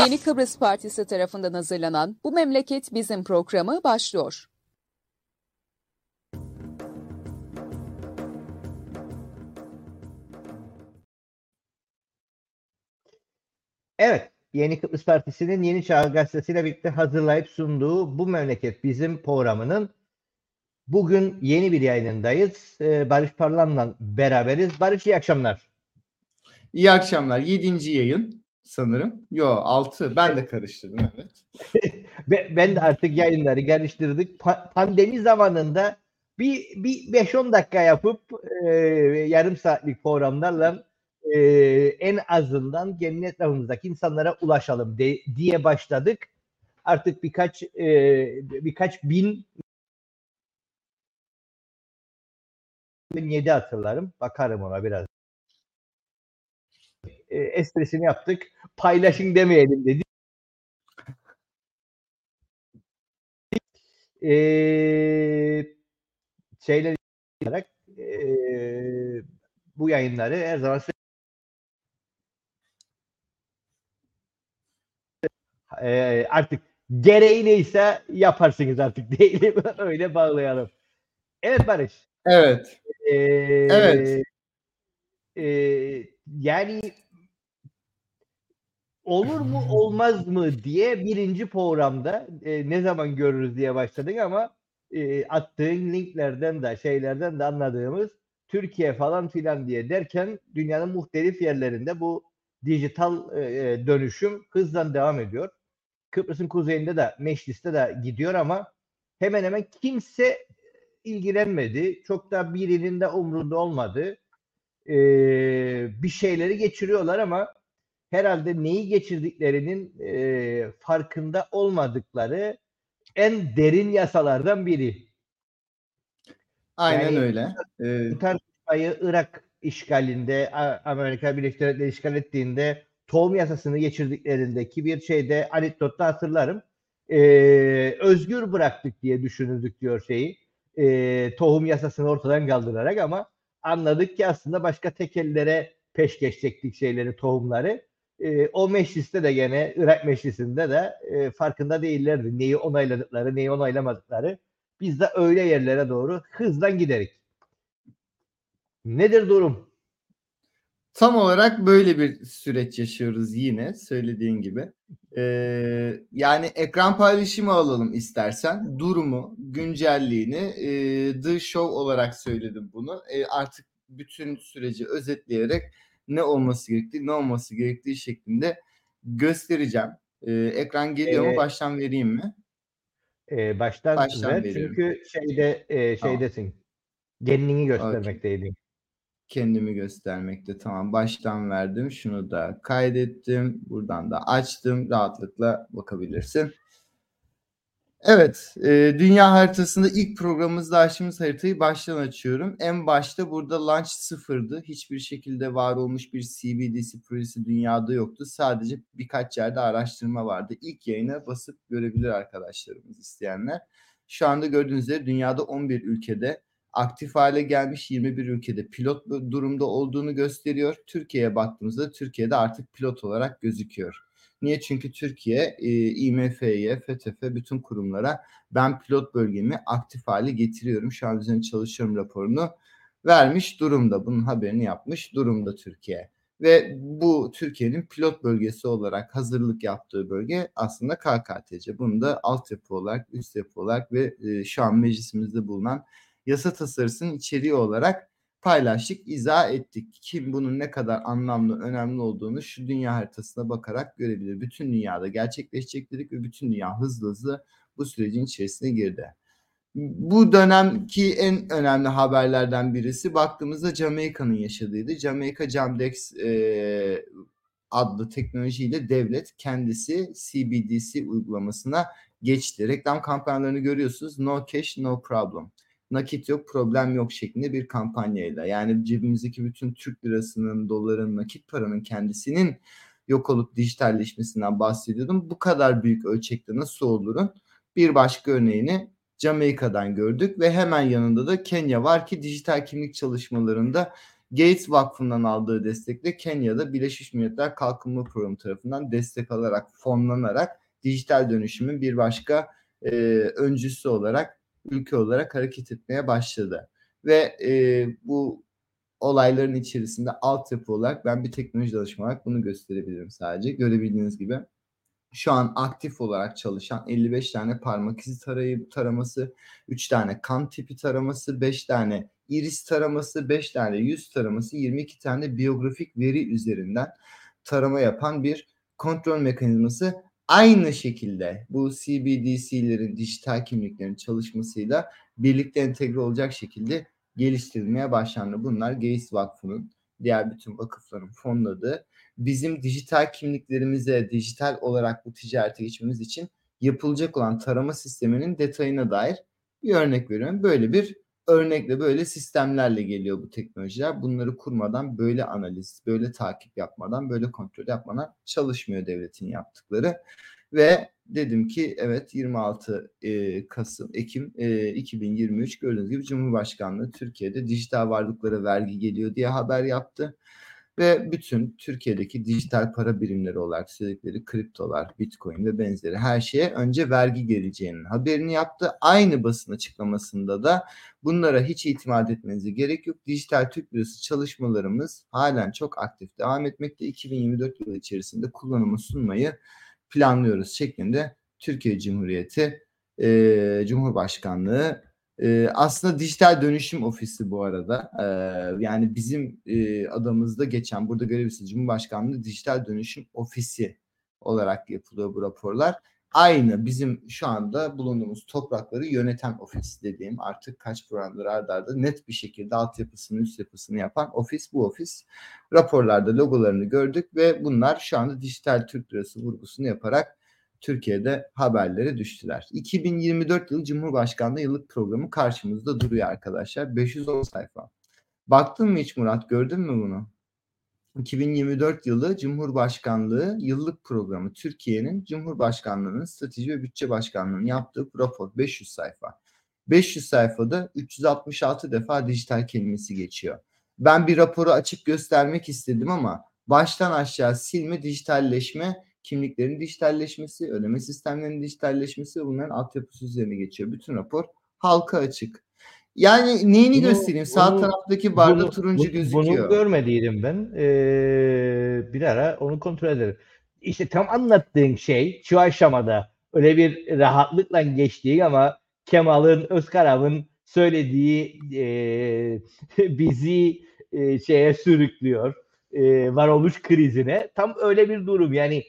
Yeni Kıbrıs Partisi tarafından hazırlanan Bu Memleket Bizim programı başlıyor. Evet, Yeni Kıbrıs Partisi'nin Yeni Çağ Gazetesi'yle birlikte hazırlayıp sunduğu Bu Memleket Bizim programının bugün yeni bir yayınındayız. Ee, Barış Parlan'la beraberiz. Barış iyi akşamlar. İyi akşamlar. Yedinci yayın sanırım. Yo altı. Ben de karıştırdım evet. ben de artık yayınları karıştırdık. Pa- pandemi zamanında bir, bir 5-10 dakika yapıp e, yarım saatlik programlarla e, en azından kendi etrafımızdaki insanlara ulaşalım de, diye başladık. Artık birkaç e, birkaç bin yedi hatırlarım. Bakarım ona biraz. E, esprisini yaptık. Paylaşın demeyelim dedi. E, şeyler olarak e, bu yayınları her zaman e, artık gereği neyse yaparsınız artık değil mi? Öyle bağlayalım. Evet Barış. Evet. Ee, evet. E, yani olur mu olmaz mı diye birinci programda e, ne zaman görürüz diye başladık ama e, attığın linklerden de şeylerden de anladığımız Türkiye falan filan diye derken dünyanın muhtelif yerlerinde bu dijital e, dönüşüm hızla devam ediyor. Kıbrıs'ın kuzeyinde de Meşlis'te de gidiyor ama hemen hemen kimse ilgilenmedi. Çok da birinin de umrunda olmadı. Ee, bir şeyleri geçiriyorlar ama herhalde neyi geçirdiklerinin e, farkında olmadıkları en derin yasalardan biri. Aynen yani, öyle. Bu tartışmayı Irak işgalinde, Amerika Birleşik Devletleri işgal ettiğinde tohum yasasını geçirdiklerindeki bir şeyde anekdotta hatırlarım. Ee, özgür bıraktık diye düşünürdük diyor şeyi. E, tohum yasasını ortadan kaldırarak ama anladık ki aslında başka tekellere peş geçecektik şeyleri, tohumları. E, o mecliste de gene Irak meclisinde de e, farkında değillerdi. Neyi onayladıkları, neyi onaylamadıkları. Biz de öyle yerlere doğru hızdan giderik. Nedir durum? Tam olarak böyle bir süreç yaşıyoruz yine söylediğin gibi. Ee, yani ekran paylaşımı alalım istersen. Durumu, güncelliğini, e, The Show olarak söyledim bunu. E, artık bütün süreci özetleyerek ne olması gerektiği, ne olması gerektiği şeklinde göstereceğim. E, ekran geliyor ee, mu? Baştan vereyim mi? E, baştan, baştan ver. Çünkü şeyde e, şeydesin. Tamam. Kendini göstermekteydin. Okay kendimi göstermekte. Tamam baştan verdim. Şunu da kaydettim. Buradan da açtım. Rahatlıkla bakabilirsin. Evet, e, dünya haritasında ilk programımızda açtığımız haritayı baştan açıyorum. En başta burada launch sıfırdı. Hiçbir şekilde var olmuş bir CBDC projesi dünyada yoktu. Sadece birkaç yerde araştırma vardı. İlk yayına basıp görebilir arkadaşlarımız isteyenler. Şu anda gördüğünüz üzere dünyada 11 ülkede aktif hale gelmiş 21 ülkede pilot durumda olduğunu gösteriyor. Türkiye'ye baktığımızda Türkiye'de artık pilot olarak gözüküyor. Niye? Çünkü Türkiye e, IMF'ye, FETÖ'ye bütün kurumlara ben pilot bölgemi aktif hale getiriyorum. Şu an üzerine çalışıyorum raporunu vermiş durumda. Bunun haberini yapmış durumda Türkiye. Ve bu Türkiye'nin pilot bölgesi olarak hazırlık yaptığı bölge aslında KKTC. Bunu da altyapı olarak, üst yapı olarak ve e, şu an meclisimizde bulunan yasa tasarısının içeriği olarak paylaştık, izah ettik. Kim bunun ne kadar anlamlı, önemli olduğunu şu dünya haritasına bakarak görebilir. Bütün dünyada gerçekleşecek dedik ve bütün dünya hızlı hızlı bu sürecin içerisine girdi. Bu dönemki en önemli haberlerden birisi baktığımızda Jamaika'nın yaşadığıydı. Jamaica Jamdex e, adlı teknolojiyle devlet kendisi CBDC uygulamasına geçti. Reklam kampanyalarını görüyorsunuz. No cash, no problem nakit yok problem yok şeklinde bir kampanyayla yani cebimizdeki bütün Türk lirasının doların nakit paranın kendisinin yok olup dijitalleşmesinden bahsediyordum. Bu kadar büyük ölçekte nasıl olurun bir başka örneğini Jamaika'dan gördük ve hemen yanında da Kenya var ki dijital kimlik çalışmalarında Gates Vakfı'ndan aldığı destekle Kenya'da Birleşmiş Milletler Kalkınma Programı tarafından destek alarak, fonlanarak dijital dönüşümün bir başka e, öncüsü olarak, ülke olarak hareket etmeye başladı. Ve e, bu olayların içerisinde altyapı olarak ben bir teknoloji danışmanı olarak bunu gösterebilirim sadece. Görebildiğiniz gibi şu an aktif olarak çalışan 55 tane parmak izi tarayı, taraması, 3 tane kan tipi taraması, 5 tane iris taraması, 5 tane yüz taraması, 22 tane biyografik veri üzerinden tarama yapan bir kontrol mekanizması aynı şekilde bu CBDC'lerin dijital kimliklerin çalışmasıyla birlikte entegre olacak şekilde geliştirilmeye başlandı. Bunlar Gates Vakfı'nın diğer bütün vakıfların fonladığı bizim dijital kimliklerimize dijital olarak bu ticarete geçmemiz için yapılacak olan tarama sisteminin detayına dair bir örnek veriyorum. Böyle bir örnekle böyle sistemlerle geliyor bu teknolojiler. Bunları kurmadan böyle analiz, böyle takip yapmadan, böyle kontrol yapmadan çalışmıyor devletin yaptıkları. Ve dedim ki evet 26 e, Kasım Ekim e, 2023 gördüğünüz gibi Cumhurbaşkanlığı Türkiye'de dijital varlıklara vergi geliyor diye haber yaptı ve bütün Türkiye'deki dijital para birimleri olarak söyledikleri kriptolar, bitcoin ve benzeri her şeye önce vergi geleceğinin haberini yaptı. Aynı basın açıklamasında da bunlara hiç itimat etmenize gerek yok. Dijital Türk Lirası çalışmalarımız halen çok aktif devam etmekte. 2024 yılı içerisinde kullanıma sunmayı planlıyoruz şeklinde Türkiye Cumhuriyeti e, Cumhurbaşkanlığı e, aslında dijital dönüşüm ofisi bu arada. E, yani bizim e, adamızda geçen burada görevlisi Cumhurbaşkanlığı dijital dönüşüm ofisi olarak yapılıyor bu raporlar. Aynı bizim şu anda bulunduğumuz toprakları yöneten ofis dediğim artık kaç programdır ardarda arda net bir şekilde altyapısını üst yapısını yapan ofis bu ofis. Raporlarda logolarını gördük ve bunlar şu anda dijital Türk lirası vurgusunu yaparak Türkiye'de haberlere düştüler. 2024 yıl Cumhurbaşkanlığı yıllık programı karşımızda duruyor arkadaşlar. 510 sayfa. Baktın mı hiç Murat gördün mü bunu? 2024 yılı Cumhurbaşkanlığı yıllık programı Türkiye'nin Cumhurbaşkanlığı'nın strateji ve bütçe başkanlığı'nın yaptığı rapor 500 sayfa. 500 sayfada 366 defa dijital kelimesi geçiyor. Ben bir raporu açıp göstermek istedim ama baştan aşağı silme, dijitalleşme kimliklerin dijitalleşmesi, ödeme sistemlerinin dijitalleşmesi bunların altyapısı üzerine geçiyor. Bütün rapor halka açık. Yani neyini bunu, göstereyim? Sağ bunu, taraftaki barda bunu, turuncu bunu, gözüküyor. Bunu görmediydim ben. Ee, bir ara onu kontrol ederim. İşte tam anlattığın şey şu aşamada öyle bir rahatlıkla geçtiği ama Kemal'ın, Özkarav'ın söylediği e, bizi e, şeye sürüklüyor. E, varoluş krizine. Tam öyle bir durum. Yani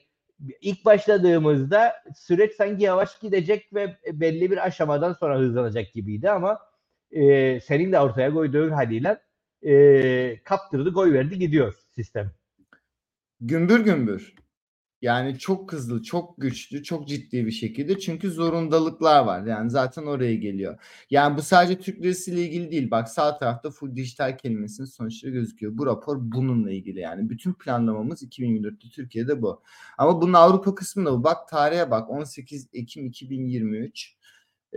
ilk başladığımızda süreç sanki yavaş gidecek ve belli bir aşamadan sonra hızlanacak gibiydi ama e, senin de ortaya koyduğun haliyle e, kaptırdı, koy verdi gidiyor sistem. Gümbür gümbür. Yani çok hızlı, çok güçlü, çok ciddi bir şekilde çünkü zorundalıklar var. Yani zaten oraya geliyor. Yani bu sadece Türk lirası ile ilgili değil. Bak sağ tarafta full dijital kelimesinin sonuçları gözüküyor. Bu rapor bununla ilgili yani. Bütün planlamamız 2024'te Türkiye'de bu. Ama bunun Avrupa kısmında bu. Bak tarihe bak 18 Ekim 2023.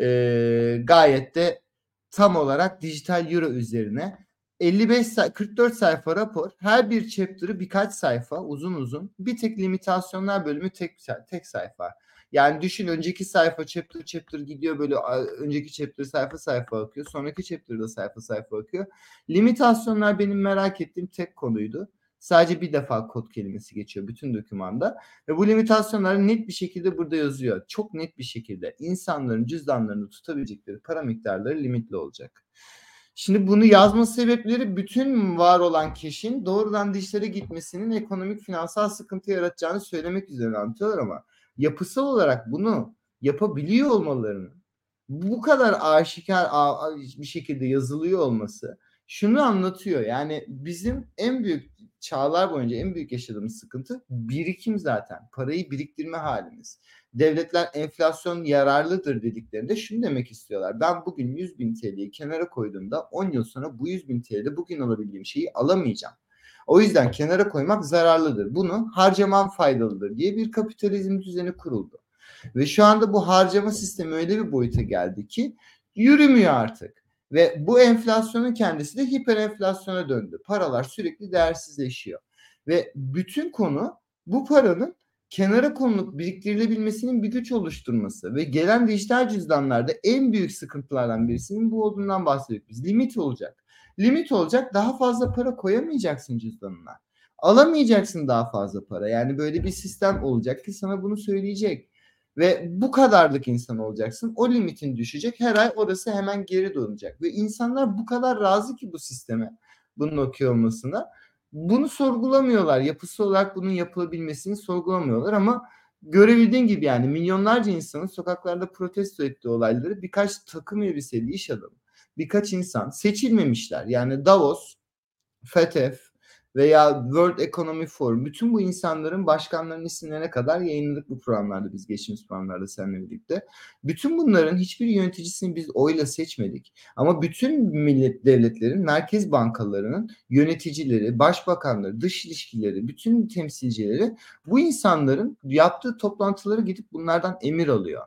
Ee, gayet de tam olarak dijital euro üzerine 55 44 sayfa rapor. Her bir chapter'ı birkaç sayfa uzun uzun. Bir tek limitasyonlar bölümü tek tek sayfa. Yani düşün önceki sayfa chapter chapter gidiyor böyle önceki chapter sayfa sayfa akıyor. Sonraki chapter'da sayfa sayfa akıyor. Limitasyonlar benim merak ettiğim tek konuydu. Sadece bir defa kod kelimesi geçiyor bütün dokümanda. Ve bu limitasyonlar net bir şekilde burada yazıyor. Çok net bir şekilde insanların cüzdanlarını tutabilecekleri para miktarları limitli olacak. Şimdi bunu yazma sebepleri bütün var olan kişinin doğrudan dişlere gitmesinin ekonomik finansal sıkıntı yaratacağını söylemek üzere anlatıyorlar ama yapısal olarak bunu yapabiliyor olmalarını bu kadar aşikar bir şekilde yazılıyor olması şunu anlatıyor. Yani bizim en büyük çağlar boyunca en büyük yaşadığımız sıkıntı birikim zaten. Parayı biriktirme halimiz devletler enflasyon yararlıdır dediklerinde şunu demek istiyorlar. Ben bugün 100 bin TL'yi kenara koyduğumda 10 yıl sonra bu 100 bin TL'de bugün alabildiğim şeyi alamayacağım. O yüzden kenara koymak zararlıdır. Bunu harcaman faydalıdır diye bir kapitalizm düzeni kuruldu. Ve şu anda bu harcama sistemi öyle bir boyuta geldi ki yürümüyor artık. Ve bu enflasyonun kendisi de hiper enflasyona döndü. Paralar sürekli değersizleşiyor. Ve bütün konu bu paranın kenara konulup biriktirilebilmesinin bir güç oluşturması ve gelen dijital cüzdanlarda en büyük sıkıntılardan birisinin bu olduğundan bahsediyoruz biz. Limit olacak. Limit olacak daha fazla para koyamayacaksın cüzdanına. Alamayacaksın daha fazla para. Yani böyle bir sistem olacak ki sana bunu söyleyecek. Ve bu kadarlık insan olacaksın. O limitin düşecek. Her ay orası hemen geri dönecek. Ve insanlar bu kadar razı ki bu sisteme. Bunun okuyor olmasına bunu sorgulamıyorlar. Yapısı olarak bunun yapılabilmesini sorgulamıyorlar ama görebildiğin gibi yani milyonlarca insanın sokaklarda protesto ettiği olayları birkaç takım elbiseli iş adamı, birkaç insan seçilmemişler. Yani Davos, FETÖ, veya World Economic Forum bütün bu insanların başkanlarının isimlerine kadar yayınladık bu programlarda biz geçtiğimiz programlarda seninle birlikte. Bütün bunların hiçbir yöneticisini biz oyla seçmedik. Ama bütün millet devletlerin merkez bankalarının yöneticileri, başbakanları, dış ilişkileri, bütün temsilcileri bu insanların yaptığı toplantıları gidip bunlardan emir alıyor.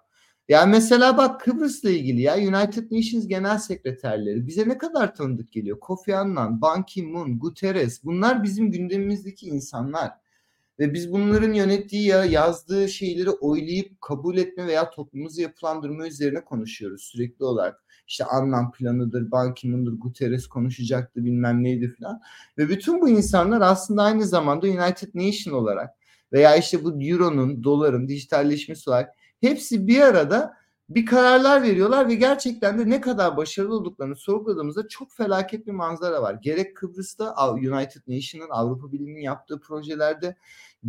Yani mesela bak Kıbrıs'la ilgili ya United Nations Genel Sekreterleri bize ne kadar tanıdık geliyor. Kofi Annan, Ban Ki-moon, Guterres bunlar bizim gündemimizdeki insanlar. Ve biz bunların yönettiği ya yazdığı şeyleri oylayıp kabul etme veya toplumumuzu yapılandırma üzerine konuşuyoruz sürekli olarak. İşte Annan planıdır, Ban Ki-moon'dur, Guterres konuşacaktı bilmem neydi falan. Ve bütün bu insanlar aslında aynı zamanda United Nation olarak veya işte bu Euro'nun, doların dijitalleşmesi olarak Hepsi bir arada bir kararlar veriyorlar ve gerçekten de ne kadar başarılı olduklarını sorguladığımızda çok felaket bir manzara var. Gerek Kıbrıs'ta United Nation'ın Avrupa Birliği'nin yaptığı projelerde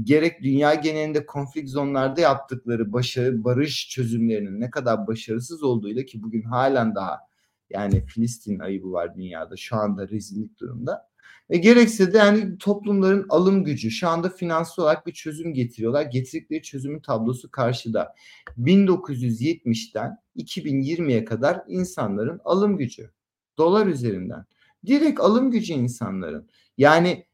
gerek dünya genelinde konflik zonlarda yaptıkları başarı barış çözümlerinin ne kadar başarısız olduğuyla ki bugün halen daha yani Filistin ayıbı var dünyada şu anda rezillik durumda. Ve gerekse de yani toplumların alım gücü şu anda finansal olarak bir çözüm getiriyorlar. Getirdikleri çözümün tablosu karşıda. 1970'ten 2020'ye kadar insanların alım gücü dolar üzerinden. Direkt alım gücü insanların. Yani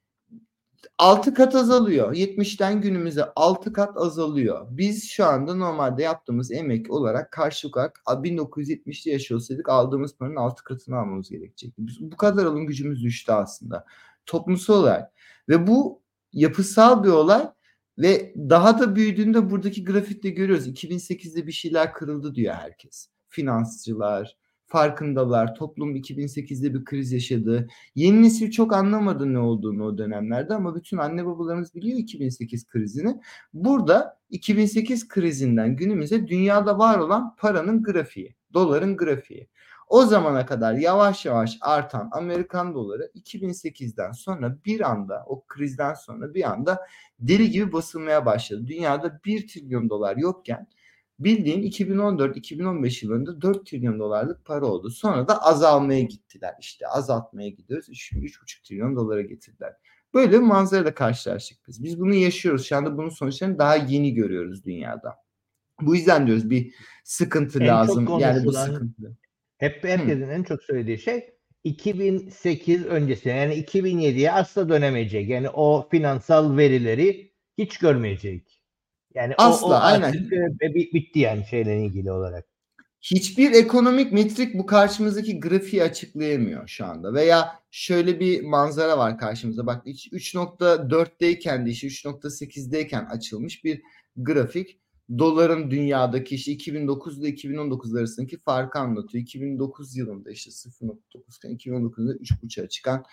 6 kat azalıyor. 70'ten günümüze 6 kat azalıyor. Biz şu anda normalde yaptığımız emek olarak karşılık olarak 1970'te yaşıyor olsaydık aldığımız paranın 6 katını almamız gerekecekti. Biz, bu kadar alım gücümüz düştü aslında. Toplumsal olarak. Ve bu yapısal bir olay ve daha da büyüdüğünde buradaki grafikte görüyoruz. 2008'de bir şeyler kırıldı diyor herkes. Finansçılar, farkındalar. Toplum 2008'de bir kriz yaşadı. Yeni nesil çok anlamadı ne olduğunu o dönemlerde ama bütün anne babalarımız biliyor 2008 krizini. Burada 2008 krizinden günümüze dünyada var olan paranın grafiği, doların grafiği. O zamana kadar yavaş yavaş artan Amerikan doları 2008'den sonra bir anda o krizden sonra bir anda deli gibi basılmaya başladı. Dünyada 1 trilyon dolar yokken bildiğin 2014-2015 yılında 4 trilyon dolarlık para oldu. Sonra da azalmaya gittiler. İşte azaltmaya gidiyoruz. Şimdi 3,5 trilyon dolara getirdiler. Böyle bir manzarayla karşılaştık biz. Biz bunu yaşıyoruz. Şu anda bunun sonuçlarını daha yeni görüyoruz dünyada. Bu yüzden diyoruz bir sıkıntı en lazım. Yani bu sıkıntı. Hep herkesin Hı. en çok söylediği şey 2008 öncesi yani 2007'ye asla dönemeyecek. Yani o finansal verileri hiç görmeyecek. Yani Asla, o, o aynen. E, bitti yani şeyle ilgili olarak. Hiçbir ekonomik metrik bu karşımızdaki grafiği açıklayamıyor şu anda. Veya şöyle bir manzara var karşımızda. Bak 3.4'teyken de işte 3.8'deyken açılmış bir grafik. Doların dünyadaki işte 2009 ile 2019 arasındaki farkı anlatıyor. 2009 yılında işte 0.9 2019'da 3.5'a çıkan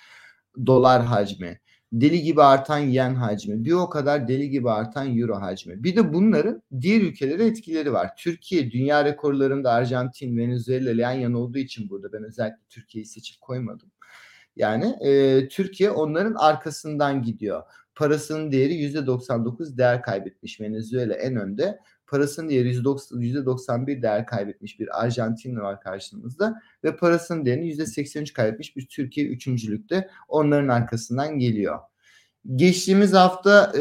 dolar hacmi deli gibi artan yen hacmi, bir o kadar deli gibi artan euro hacmi. Bir de bunların diğer ülkelere etkileri var. Türkiye dünya rekorlarında Arjantin, Venezuela yan yana olduğu için burada ben özellikle Türkiye'yi seçip koymadım. Yani e, Türkiye onların arkasından gidiyor. Parasının değeri %99 değer kaybetmiş. Venezuela en önde. Parasının değeri %91 değer kaybetmiş bir Arjantin var karşımızda ve parasının değerini %83 kaybetmiş bir Türkiye üçüncülükte onların arkasından geliyor. Geçtiğimiz hafta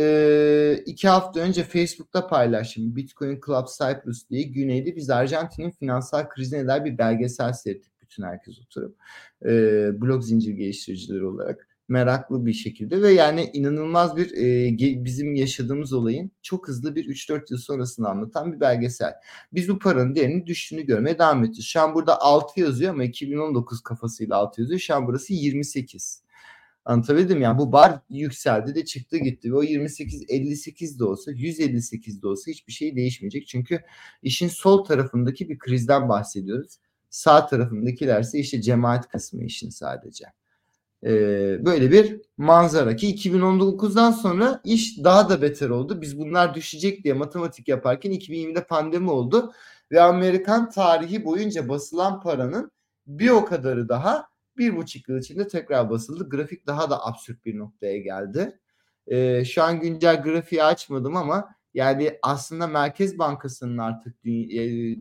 iki hafta önce Facebook'ta paylaştım. Bitcoin Club Cyprus diye güneyde biz Arjantin'in finansal krizine dair bir belgesel seyrettik bütün herkes oturup e, blok zincir geliştiricileri olarak. Meraklı bir şekilde ve yani inanılmaz bir e, bizim yaşadığımız olayın çok hızlı bir 3-4 yıl sonrasını anlatan bir belgesel. Biz bu paranın değerinin düştüğünü görmeye devam ediyoruz. Şu an burada 6 yazıyor ama 2019 kafasıyla 6 yazıyor. Şu an burası 28. Anlatabildim yani bu bar yükseldi de çıktı gitti ve o 28 58 de olsa 158 de olsa hiçbir şey değişmeyecek. Çünkü işin sol tarafındaki bir krizden bahsediyoruz. Sağ tarafındakilerse işte cemaat kısmı işin sadece. Ee, böyle bir manzara ki 2019'dan sonra iş daha da beter oldu. Biz bunlar düşecek diye matematik yaparken 2020'de pandemi oldu ve Amerikan tarihi boyunca basılan paranın bir o kadarı daha bir buçuk yıl içinde tekrar basıldı. Grafik daha da absürt bir noktaya geldi. Ee, şu an güncel grafiği açmadım ama yani aslında Merkez Bankası'nın artık e,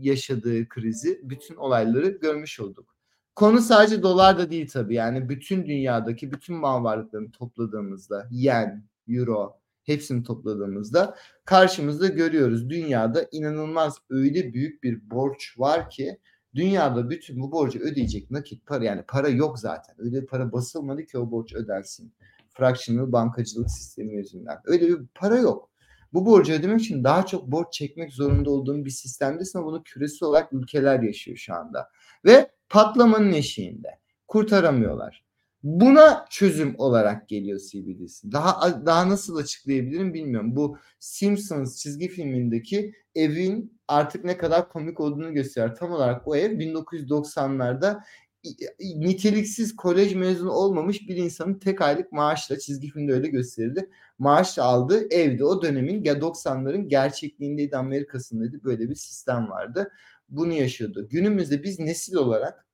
yaşadığı krizi, bütün olayları görmüş olduk. Konu sadece dolar da değil tabii. Yani bütün dünyadaki bütün mal varlıklarını topladığımızda yen, euro hepsini topladığımızda karşımızda görüyoruz. Dünyada inanılmaz öyle büyük bir borç var ki Dünyada bütün bu borcu ödeyecek nakit para yani para yok zaten. Öyle para basılmadı ki o borç ödensin. Fractional bankacılık sistemi yüzünden. Öyle bir para yok. Bu borcu ödemek için daha çok borç çekmek zorunda olduğum bir sistemdesin ama bunu küresi olarak ülkeler yaşıyor şu anda. Ve patlamanın eşiğinde. Kurtaramıyorlar. Buna çözüm olarak geliyor CBDC. Daha daha nasıl açıklayabilirim bilmiyorum. Bu Simpsons çizgi filmindeki evin artık ne kadar komik olduğunu gösteriyor. Tam olarak o ev 1990'larda niteliksiz kolej mezunu olmamış bir insanın tek aylık maaşla çizgi filmde öyle gösterildi. Maaş aldığı evde o dönemin ya 90'ların gerçekliğindeydi Amerika'sındaydı böyle bir sistem vardı. Bunu yaşıyordu. Günümüzde biz nesil olarak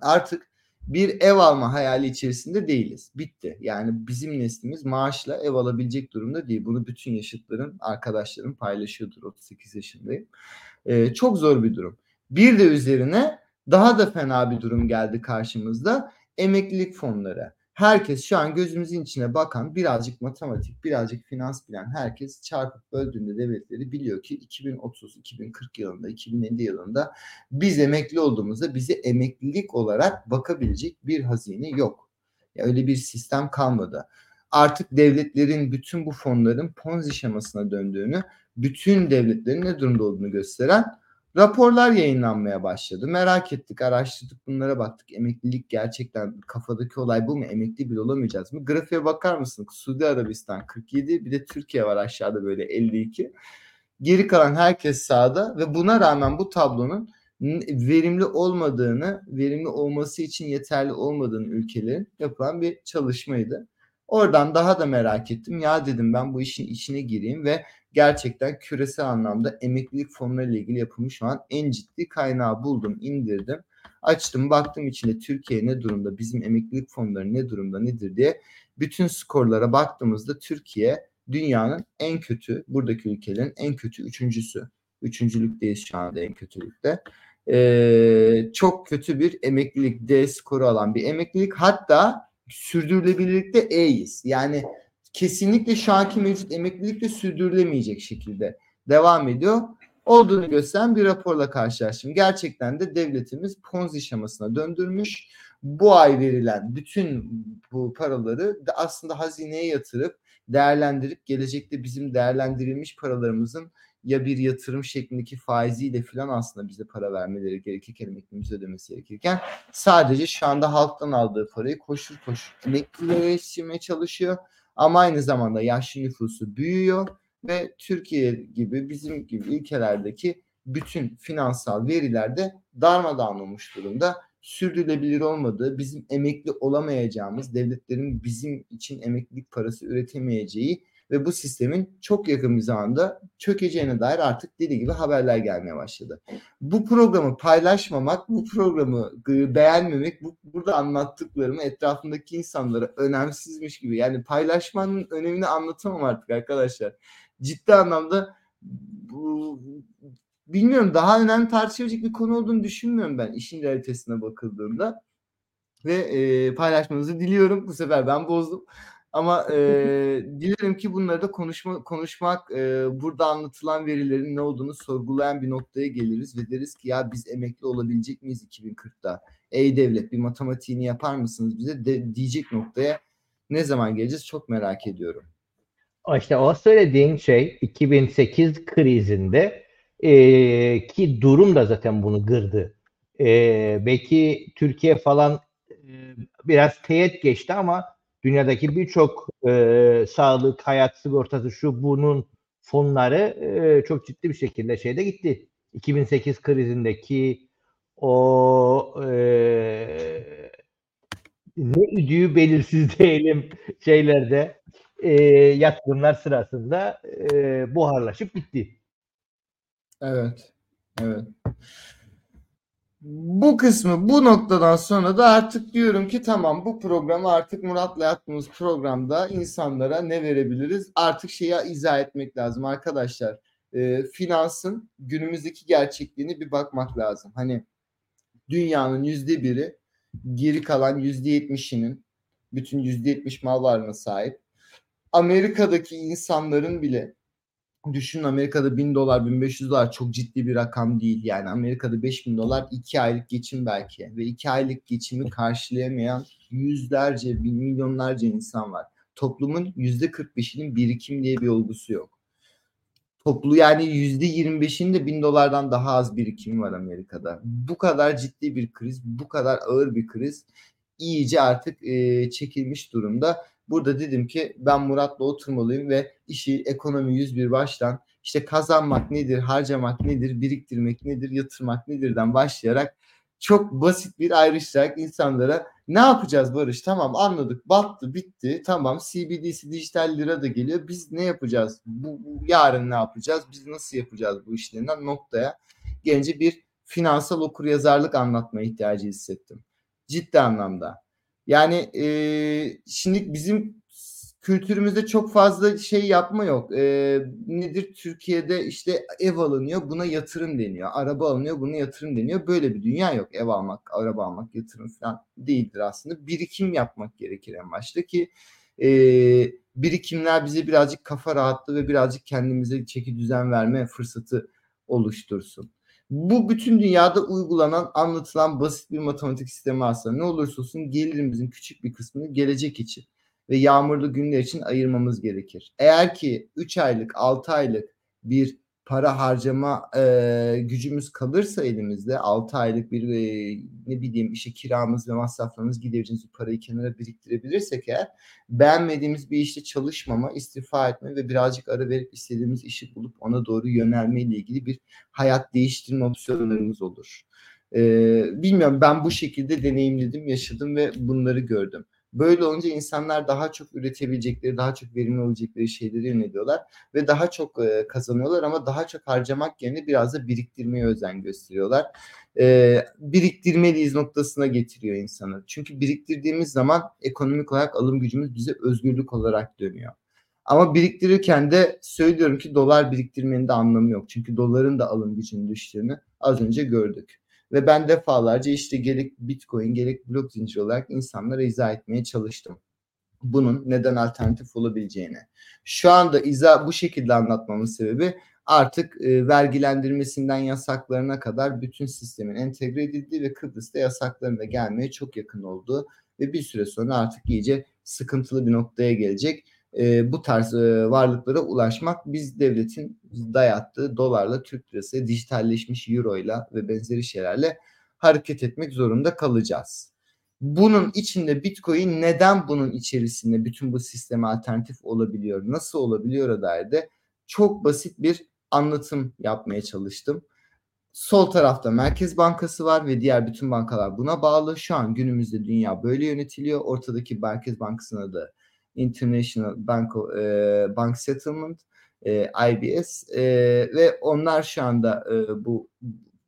artık bir ev alma hayali içerisinde değiliz. Bitti. Yani bizim neslimiz maaşla ev alabilecek durumda değil. Bunu bütün yaşıtların, arkadaşlarım paylaşıyordur. 38 yaşındayım. Ee, çok zor bir durum. Bir de üzerine daha da fena bir durum geldi karşımızda. Emeklilik fonları herkes şu an gözümüzün içine bakan birazcık matematik, birazcık finans bilen herkes çarpıp böldüğünde devletleri biliyor ki 2030, 2040 yılında, 2050 yılında biz emekli olduğumuzda bize emeklilik olarak bakabilecek bir hazine yok. Ya öyle bir sistem kalmadı. Artık devletlerin bütün bu fonların ponzi şemasına döndüğünü, bütün devletlerin ne durumda olduğunu gösteren raporlar yayınlanmaya başladı. Merak ettik, araştırdık, bunlara baktık. Emeklilik gerçekten kafadaki olay bu mu? Emekli bile olamayacağız mı? Grafiğe bakar mısın? Suudi Arabistan 47, bir de Türkiye var aşağıda böyle 52. Geri kalan herkes sağda ve buna rağmen bu tablonun verimli olmadığını, verimli olması için yeterli olmadığını ülkelerin yapılan bir çalışmaydı. Oradan daha da merak ettim. Ya dedim ben bu işin içine gireyim ve gerçekten küresel anlamda emeklilik fonları ile ilgili yapılmış şu an en ciddi kaynağı buldum, indirdim. Açtım baktım içinde Türkiye ne durumda, bizim emeklilik fonları ne durumda nedir diye bütün skorlara baktığımızda Türkiye dünyanın en kötü, buradaki ülkelerin en kötü üçüncüsü. Üçüncülükteyiz şu anda en kötülükte. Ee, çok kötü bir emeklilik D skoru alan bir emeklilik. Hatta sürdürülebilirlikte E'yiz. Yani kesinlikle şu anki mevcut emeklilikle sürdürülemeyecek şekilde devam ediyor. Olduğunu gösteren bir raporla karşılaştım. Gerçekten de devletimiz Ponzi şemasına döndürmüş. Bu ay verilen bütün bu paraları da aslında hazineye yatırıp değerlendirip gelecekte bizim değerlendirilmiş paralarımızın ya bir yatırım şeklindeki faiziyle filan aslında bize para vermeleri gerekirken emeklimize ödemesi gerekirken sadece şu anda halktan aldığı parayı koşur koşur emeklilere yetiştirmeye çalışıyor. Ama aynı zamanda yaşlı nüfusu büyüyor ve Türkiye gibi bizim gibi ülkelerdeki bütün finansal veriler de darmadağın olmuş durumda. Sürdürülebilir olmadığı, bizim emekli olamayacağımız, devletlerin bizim için emeklilik parası üretemeyeceği ve bu sistemin çok yakın bir zamanda çökeceğine dair artık deli gibi haberler gelmeye başladı. Bu programı paylaşmamak, bu programı beğenmemek, bu, burada anlattıklarımı etrafındaki insanlara önemsizmiş gibi yani paylaşmanın önemini anlatamam artık arkadaşlar. Ciddi anlamda bu, bilmiyorum daha önemli tartışılacak bir konu olduğunu düşünmüyorum ben işin realitesine bakıldığında. Ve e, paylaşmanızı diliyorum. Bu sefer ben bozdum. Ama e, dilerim ki bunları da konuşma, konuşmak, e, burada anlatılan verilerin ne olduğunu sorgulayan bir noktaya geliriz ve deriz ki ya biz emekli olabilecek miyiz 2040'da? ey devlet bir matematiğini yapar mısınız bize de, diyecek noktaya ne zaman geleceğiz çok merak ediyorum. İşte o söylediğin şey 2008 krizinde e, ki durum da zaten bunu gırdı. E, belki Türkiye falan e, biraz teğet geçti ama dünyadaki birçok e, sağlık, hayat sigortası şu bunun fonları e, çok ciddi bir şekilde şeyde gitti. 2008 krizindeki o e, ne üdüğü belirsiz değilim şeylerde e, yatırımlar sırasında e, buharlaşıp gitti. Evet. Evet. Bu kısmı bu noktadan sonra da artık diyorum ki tamam bu programı artık Murat'la yaptığımız programda insanlara ne verebiliriz? Artık şeyi izah etmek lazım arkadaşlar. E, finansın günümüzdeki gerçekliğini bir bakmak lazım. Hani dünyanın yüzde biri geri kalan yüzde yetmişinin bütün yüzde yetmiş mal varlığına sahip. Amerika'daki insanların bile düşün Amerika'da 1000 dolar 1500 dolar çok ciddi bir rakam değil. Yani Amerika'da 5000 dolar 2 aylık geçim belki ve 2 aylık geçimi karşılayamayan yüzlerce milyonlarca insan var. Toplumun %45'inin birikim diye bir olgusu yok. Toplu yani %25'in de 1000 dolardan daha az birikimi var Amerika'da. Bu kadar ciddi bir kriz, bu kadar ağır bir kriz iyice artık e, çekilmiş durumda Burada dedim ki ben Murat'la oturmalıyım ve işi ekonomi 101 baştan işte kazanmak nedir, harcamak nedir, biriktirmek nedir, yatırmak nedirden başlayarak çok basit bir ayrışarak insanlara ne yapacağız Barış? Tamam anladık battı bitti tamam CBDC dijital lira da geliyor biz ne yapacağız? Bu, yarın ne yapacağız? Biz nasıl yapacağız bu işlerinden noktaya gelince bir finansal okuryazarlık anlatma ihtiyacı hissettim. Ciddi anlamda. Yani e, şimdi bizim kültürümüzde çok fazla şey yapma yok. E, nedir Türkiye'de işte ev alınıyor buna yatırım deniyor. Araba alınıyor buna yatırım deniyor. Böyle bir dünya yok. Ev almak, araba almak yatırım falan değildir aslında. Birikim yapmak gerekir en başta ki e, birikimler bize birazcık kafa rahatlığı ve birazcık kendimize çeki düzen verme fırsatı oluştursun. Bu bütün dünyada uygulanan, anlatılan basit bir matematik sistemi aslında. Ne olursa olsun gelirimizin küçük bir kısmını gelecek için ve yağmurlu günler için ayırmamız gerekir. Eğer ki 3 aylık, 6 aylık bir para harcama e, gücümüz kalırsa elimizde 6 aylık bir e, ne bileyim işte kiramız ve masraflarımız gidereceğimiz bir parayı kenara biriktirebilirsek eğer beğenmediğimiz bir işte çalışmama, istifa etme ve birazcık ara verip istediğimiz işi bulup ona doğru yönelme ile ilgili bir hayat değiştirme opsiyonlarımız olur. E, bilmiyorum ben bu şekilde deneyimledim, yaşadım ve bunları gördüm. Böyle olunca insanlar daha çok üretebilecekleri, daha çok verimli olacakları şeyleri yöneliyorlar ve daha çok e, kazanıyorlar ama daha çok harcamak yerine biraz da biriktirmeye özen gösteriyorlar. E, biriktirmeliyiz noktasına getiriyor insanı. Çünkü biriktirdiğimiz zaman ekonomik olarak alım gücümüz bize özgürlük olarak dönüyor. Ama biriktirirken de söylüyorum ki dolar biriktirmenin de anlamı yok. Çünkü doların da alım gücünün düştüğünü az önce gördük. Ve ben defalarca işte gerek Bitcoin gerek blok zinciri olarak insanlara izah etmeye çalıştım. Bunun neden alternatif olabileceğini. Şu anda izah bu şekilde anlatmamın sebebi artık e, vergilendirmesinden yasaklarına kadar bütün sistemin entegre edildiği ve Kıbrıs'ta yasakların da gelmeye çok yakın olduğu ve bir süre sonra artık iyice sıkıntılı bir noktaya gelecek e, bu tarz e, varlıklara ulaşmak biz devletin dayattığı dolarla Türk lirası dijitalleşmiş euro ile ve benzeri şeylerle hareket etmek zorunda kalacağız. Bunun içinde Bitcoin neden bunun içerisinde bütün bu sisteme alternatif olabiliyor? Nasıl olabiliyor dair de çok basit bir anlatım yapmaya çalıştım. Sol tarafta Merkez Bankası var ve diğer bütün bankalar buna bağlı. Şu an günümüzde dünya böyle yönetiliyor. Ortadaki Merkez Bankası'na da International Bank, e, Bank Settlement, e, IBS e, ve onlar şu anda e, bu,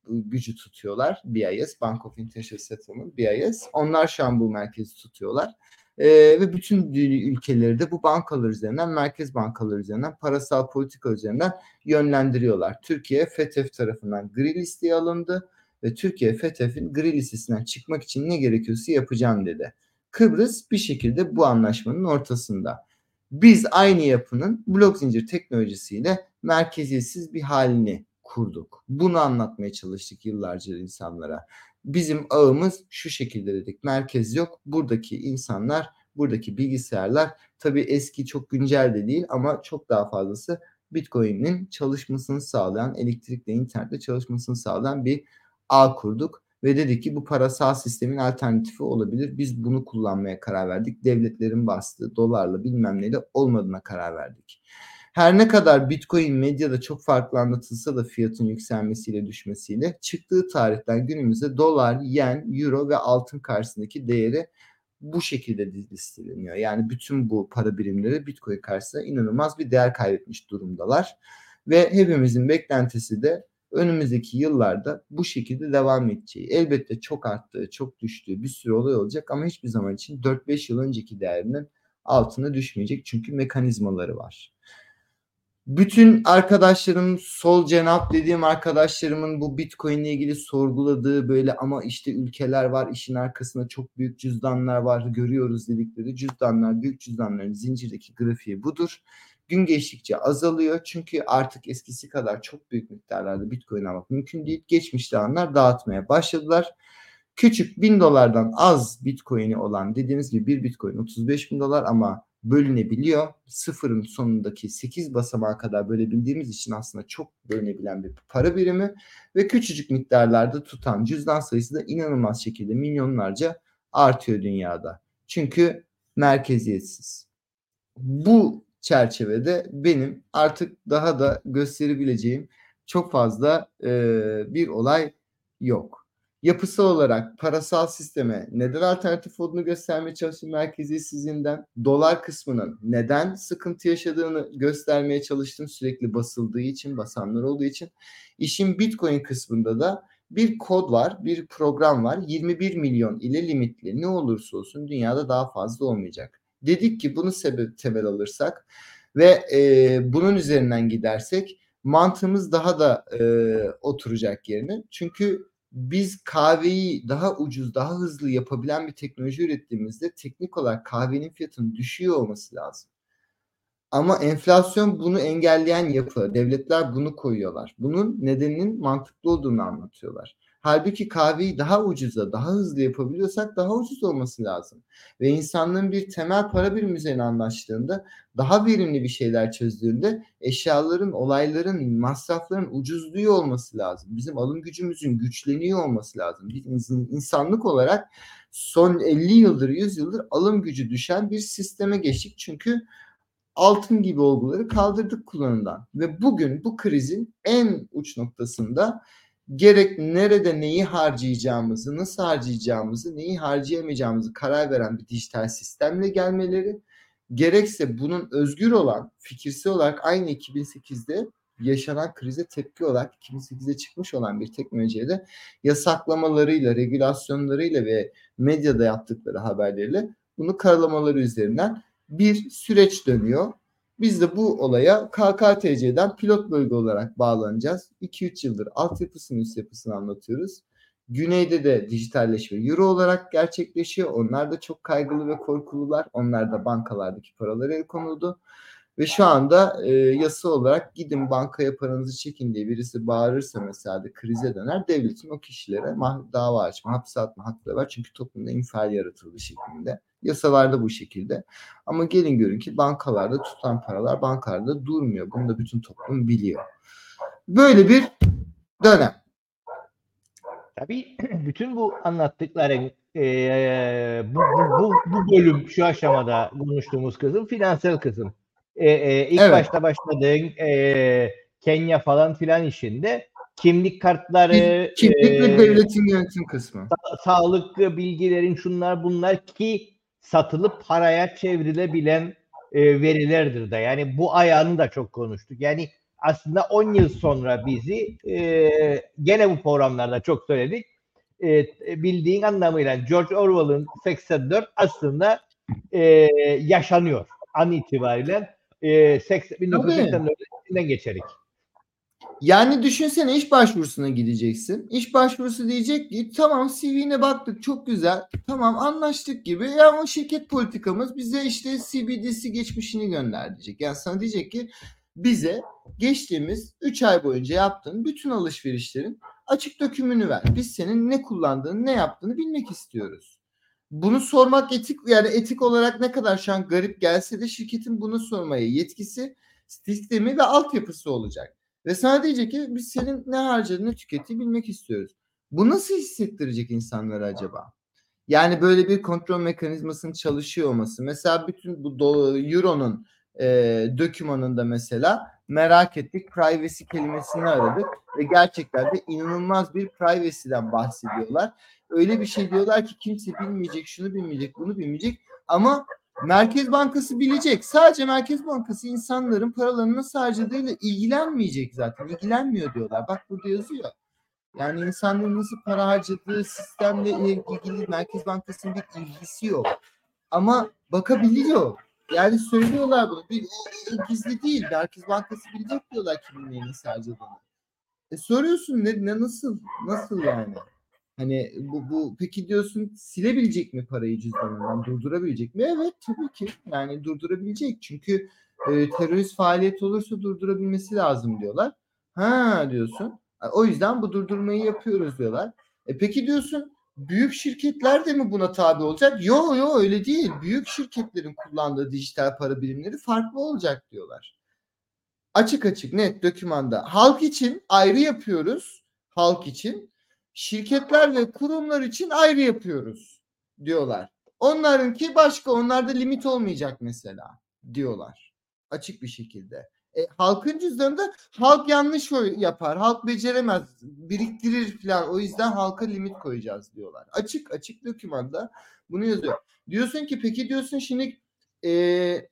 gücü tutuyorlar. BIS, Bank of International Settlement, BIS. Onlar şu an bu merkezi tutuyorlar. E, ve bütün ülkeleri de bu bankalar üzerinden, merkez bankalar üzerinden, parasal politika üzerinden yönlendiriyorlar. Türkiye FETÖ tarafından gri listeye alındı ve Türkiye FETÖ'nün gri listesinden çıkmak için ne gerekiyorsa yapacağım dedi. Kıbrıs bir şekilde bu anlaşmanın ortasında. Biz aynı yapının blok zincir teknolojisiyle merkeziyetsiz bir halini kurduk. Bunu anlatmaya çalıştık yıllarca insanlara. bizim ağımız şu şekilde dedik. Merkez yok. Buradaki insanlar, buradaki bilgisayarlar tabii eski çok güncel de değil ama çok daha fazlası Bitcoin'in çalışmasını sağlayan, elektrikle, internetle çalışmasını sağlayan bir ağ kurduk ve dedik ki bu parasal sistemin alternatifi olabilir. Biz bunu kullanmaya karar verdik. Devletlerin bastığı dolarla bilmem neyle olmadığına karar verdik. Her ne kadar Bitcoin medyada çok farklı anlatılsa da fiyatın yükselmesiyle düşmesiyle çıktığı tarihten günümüzde dolar, yen, euro ve altın karşısındaki değeri bu şekilde listeleniyor. Yani bütün bu para birimleri Bitcoin karşısında inanılmaz bir değer kaybetmiş durumdalar. Ve hepimizin beklentisi de önümüzdeki yıllarda bu şekilde devam edeceği. Elbette çok arttığı, çok düştüğü bir sürü olay olacak ama hiçbir zaman için 4-5 yıl önceki değerinin altına düşmeyecek çünkü mekanizmaları var bütün arkadaşlarım sol cenap dediğim arkadaşlarımın bu Bitcoin ile ilgili sorguladığı böyle ama işte ülkeler var işin arkasında çok büyük cüzdanlar var görüyoruz dedikleri cüzdanlar büyük cüzdanların zincirdeki grafiği budur. Gün geçtikçe azalıyor çünkü artık eskisi kadar çok büyük miktarlarda Bitcoin almak mümkün değil. Geçmişte anlar dağıtmaya başladılar. Küçük bin dolardan az Bitcoin'i olan dediğiniz gibi bir Bitcoin 35 bin dolar ama bölünebiliyor. Sıfırın sonundaki 8 basamağa kadar bölebildiğimiz için aslında çok bölünebilen bir para birimi ve küçücük miktarlarda tutan cüzdan sayısı da inanılmaz şekilde milyonlarca artıyor dünyada. Çünkü merkeziyetsiz. Bu çerçevede benim artık daha da gösterebileceğim çok fazla e, bir olay yok yapısal olarak parasal sisteme neden alternatif olduğunu göstermeye çalıştım merkeziyetsizliğinden. Dolar kısmının neden sıkıntı yaşadığını göstermeye çalıştım sürekli basıldığı için, basanlar olduğu için. İşin Bitcoin kısmında da bir kod var, bir program var. 21 milyon ile limitli ne olursa olsun dünyada daha fazla olmayacak. Dedik ki bunu sebep temel alırsak ve e, bunun üzerinden gidersek mantığımız daha da e, oturacak yerine. Çünkü biz kahveyi daha ucuz, daha hızlı yapabilen bir teknoloji ürettiğimizde teknik olarak kahvenin fiyatının düşüyor olması lazım. Ama enflasyon bunu engelleyen yapı. Devletler bunu koyuyorlar. Bunun nedeninin mantıklı olduğunu anlatıyorlar. Halbuki kahveyi daha ucuza, daha hızlı yapabiliyorsak daha ucuz olması lazım. Ve insanlığın bir temel para birimi üzerine anlaştığında, daha verimli bir şeyler çözdüğünde eşyaların, olayların, masrafların ucuzluğu olması lazım. Bizim alım gücümüzün güçleniyor olması lazım. Biz insanlık olarak son 50 yıldır, 100 yıldır alım gücü düşen bir sisteme geçtik. Çünkü altın gibi olguları kaldırdık kullanımdan. Ve bugün bu krizin en uç noktasında gerek nerede neyi harcayacağımızı, nasıl harcayacağımızı, neyi harcayamayacağımızı karar veren bir dijital sistemle gelmeleri, gerekse bunun özgür olan, fikirsel olarak aynı 2008'de yaşanan krize tepki olarak 2008'de çıkmış olan bir teknolojiye de yasaklamalarıyla, regülasyonlarıyla ve medyada yaptıkları haberleriyle bunu karalamaları üzerinden bir süreç dönüyor. Biz de bu olaya KKTC'den pilot bölge olarak bağlanacağız. 2-3 yıldır altyapısını üst yapısını anlatıyoruz. Güneyde de dijitalleşme euro olarak gerçekleşiyor. Onlar da çok kaygılı ve korkulular. Onlar da bankalardaki paraları el konuldu. Ve şu anda e, yasa olarak gidin bankaya paranızı çekin diye birisi bağırırsa mesela de krize döner devletin o kişilere dava açma, hapse atma hakları var. Çünkü toplumda infial yaratıldığı şeklinde. Yasalarda bu şekilde. Ama gelin görün ki bankalarda tutan paralar bankalarda durmuyor. Bunu da bütün toplum biliyor. Böyle bir dönem. Tabii bütün bu anlattıkların e, bu, bu, bu, bu bölüm şu aşamada konuştuğumuz kısım finansal kısım. E, e, ilk evet. başta başladığın e, Kenya falan filan işinde kimlik kartları kimlik e, ve devletin yönetim kısmı. Sa- sağlık bilgilerin şunlar bunlar ki satılıp paraya çevrilebilen e, verilerdir de. Yani bu ayağını da çok konuştuk. Yani aslında 10 yıl sonra bizi e, gene bu programlarda çok söyledik. E, bildiğin anlamıyla George Orwell'ın 84 aslında e, yaşanıyor an itibariyle e, 80, 1984'den geçerik. Yani düşünsene iş başvurusuna gideceksin. İş başvurusu diyecek ki tamam CV'ne baktık çok güzel. Tamam anlaştık gibi. Ya ama şirket politikamız bize işte CBDC geçmişini gönder diyecek. Yani sana diyecek ki bize geçtiğimiz 3 ay boyunca yaptığın bütün alışverişlerin Açık dökümünü ver. Biz senin ne kullandığını, ne yaptığını bilmek istiyoruz. Bunu sormak etik yani etik olarak ne kadar şu an garip gelse de şirketin bunu sormaya yetkisi, sistemi ve altyapısı olacak. Ve sana diyecek ki biz senin ne harcadığını, ne bilmek istiyoruz. Bu nasıl hissettirecek insanlara acaba? Yani böyle bir kontrol mekanizmasının çalışıyor olması. Mesela bütün bu Euro'nun e, dokümanında mesela merak ettik. Privacy kelimesini aradık ve gerçekten de inanılmaz bir privacy'den bahsediyorlar. Öyle bir şey diyorlar ki kimse bilmeyecek, şunu bilmeyecek, bunu bilmeyecek ama Merkez Bankası bilecek. Sadece Merkez Bankası insanların paralarını nasıl harcadığıyla ilgilenmeyecek zaten. İlgilenmiyor diyorlar. Bak burada yazıyor. Yani insanların nasıl para harcadığı sistemle ilgili Merkez Bankası'nın bir ilgisi yok. Ama bakabiliyor. Yani söylüyorlar bunu. Bir, gizli değil. Merkez Bankası bilecek diyorlar kimin neyi nasıl harcadığını. E soruyorsun ne, ne nasıl nasıl yani? Hani bu, bu peki diyorsun silebilecek mi parayı cüzdanından durdurabilecek mi? Evet tabii ki yani durdurabilecek çünkü e, terörist faaliyet olursa durdurabilmesi lazım diyorlar. Ha diyorsun. O yüzden bu durdurmayı yapıyoruz diyorlar. E peki diyorsun büyük şirketler de mi buna tabi olacak? Yo yo öyle değil. Büyük şirketlerin kullandığı dijital para birimleri farklı olacak diyorlar. Açık açık net dokümanda. Halk için ayrı yapıyoruz. Halk için. Şirketler ve kurumlar için ayrı yapıyoruz diyorlar. Onlarınki başka. Onlarda limit olmayacak mesela diyorlar. Açık bir şekilde. E, halkın cüzdanında halk yanlış yapar. Halk beceremez. Biriktirir falan. O yüzden halka limit koyacağız diyorlar. Açık açık dokümanda bunu yazıyor. Diyorsun ki peki diyorsun şimdi e,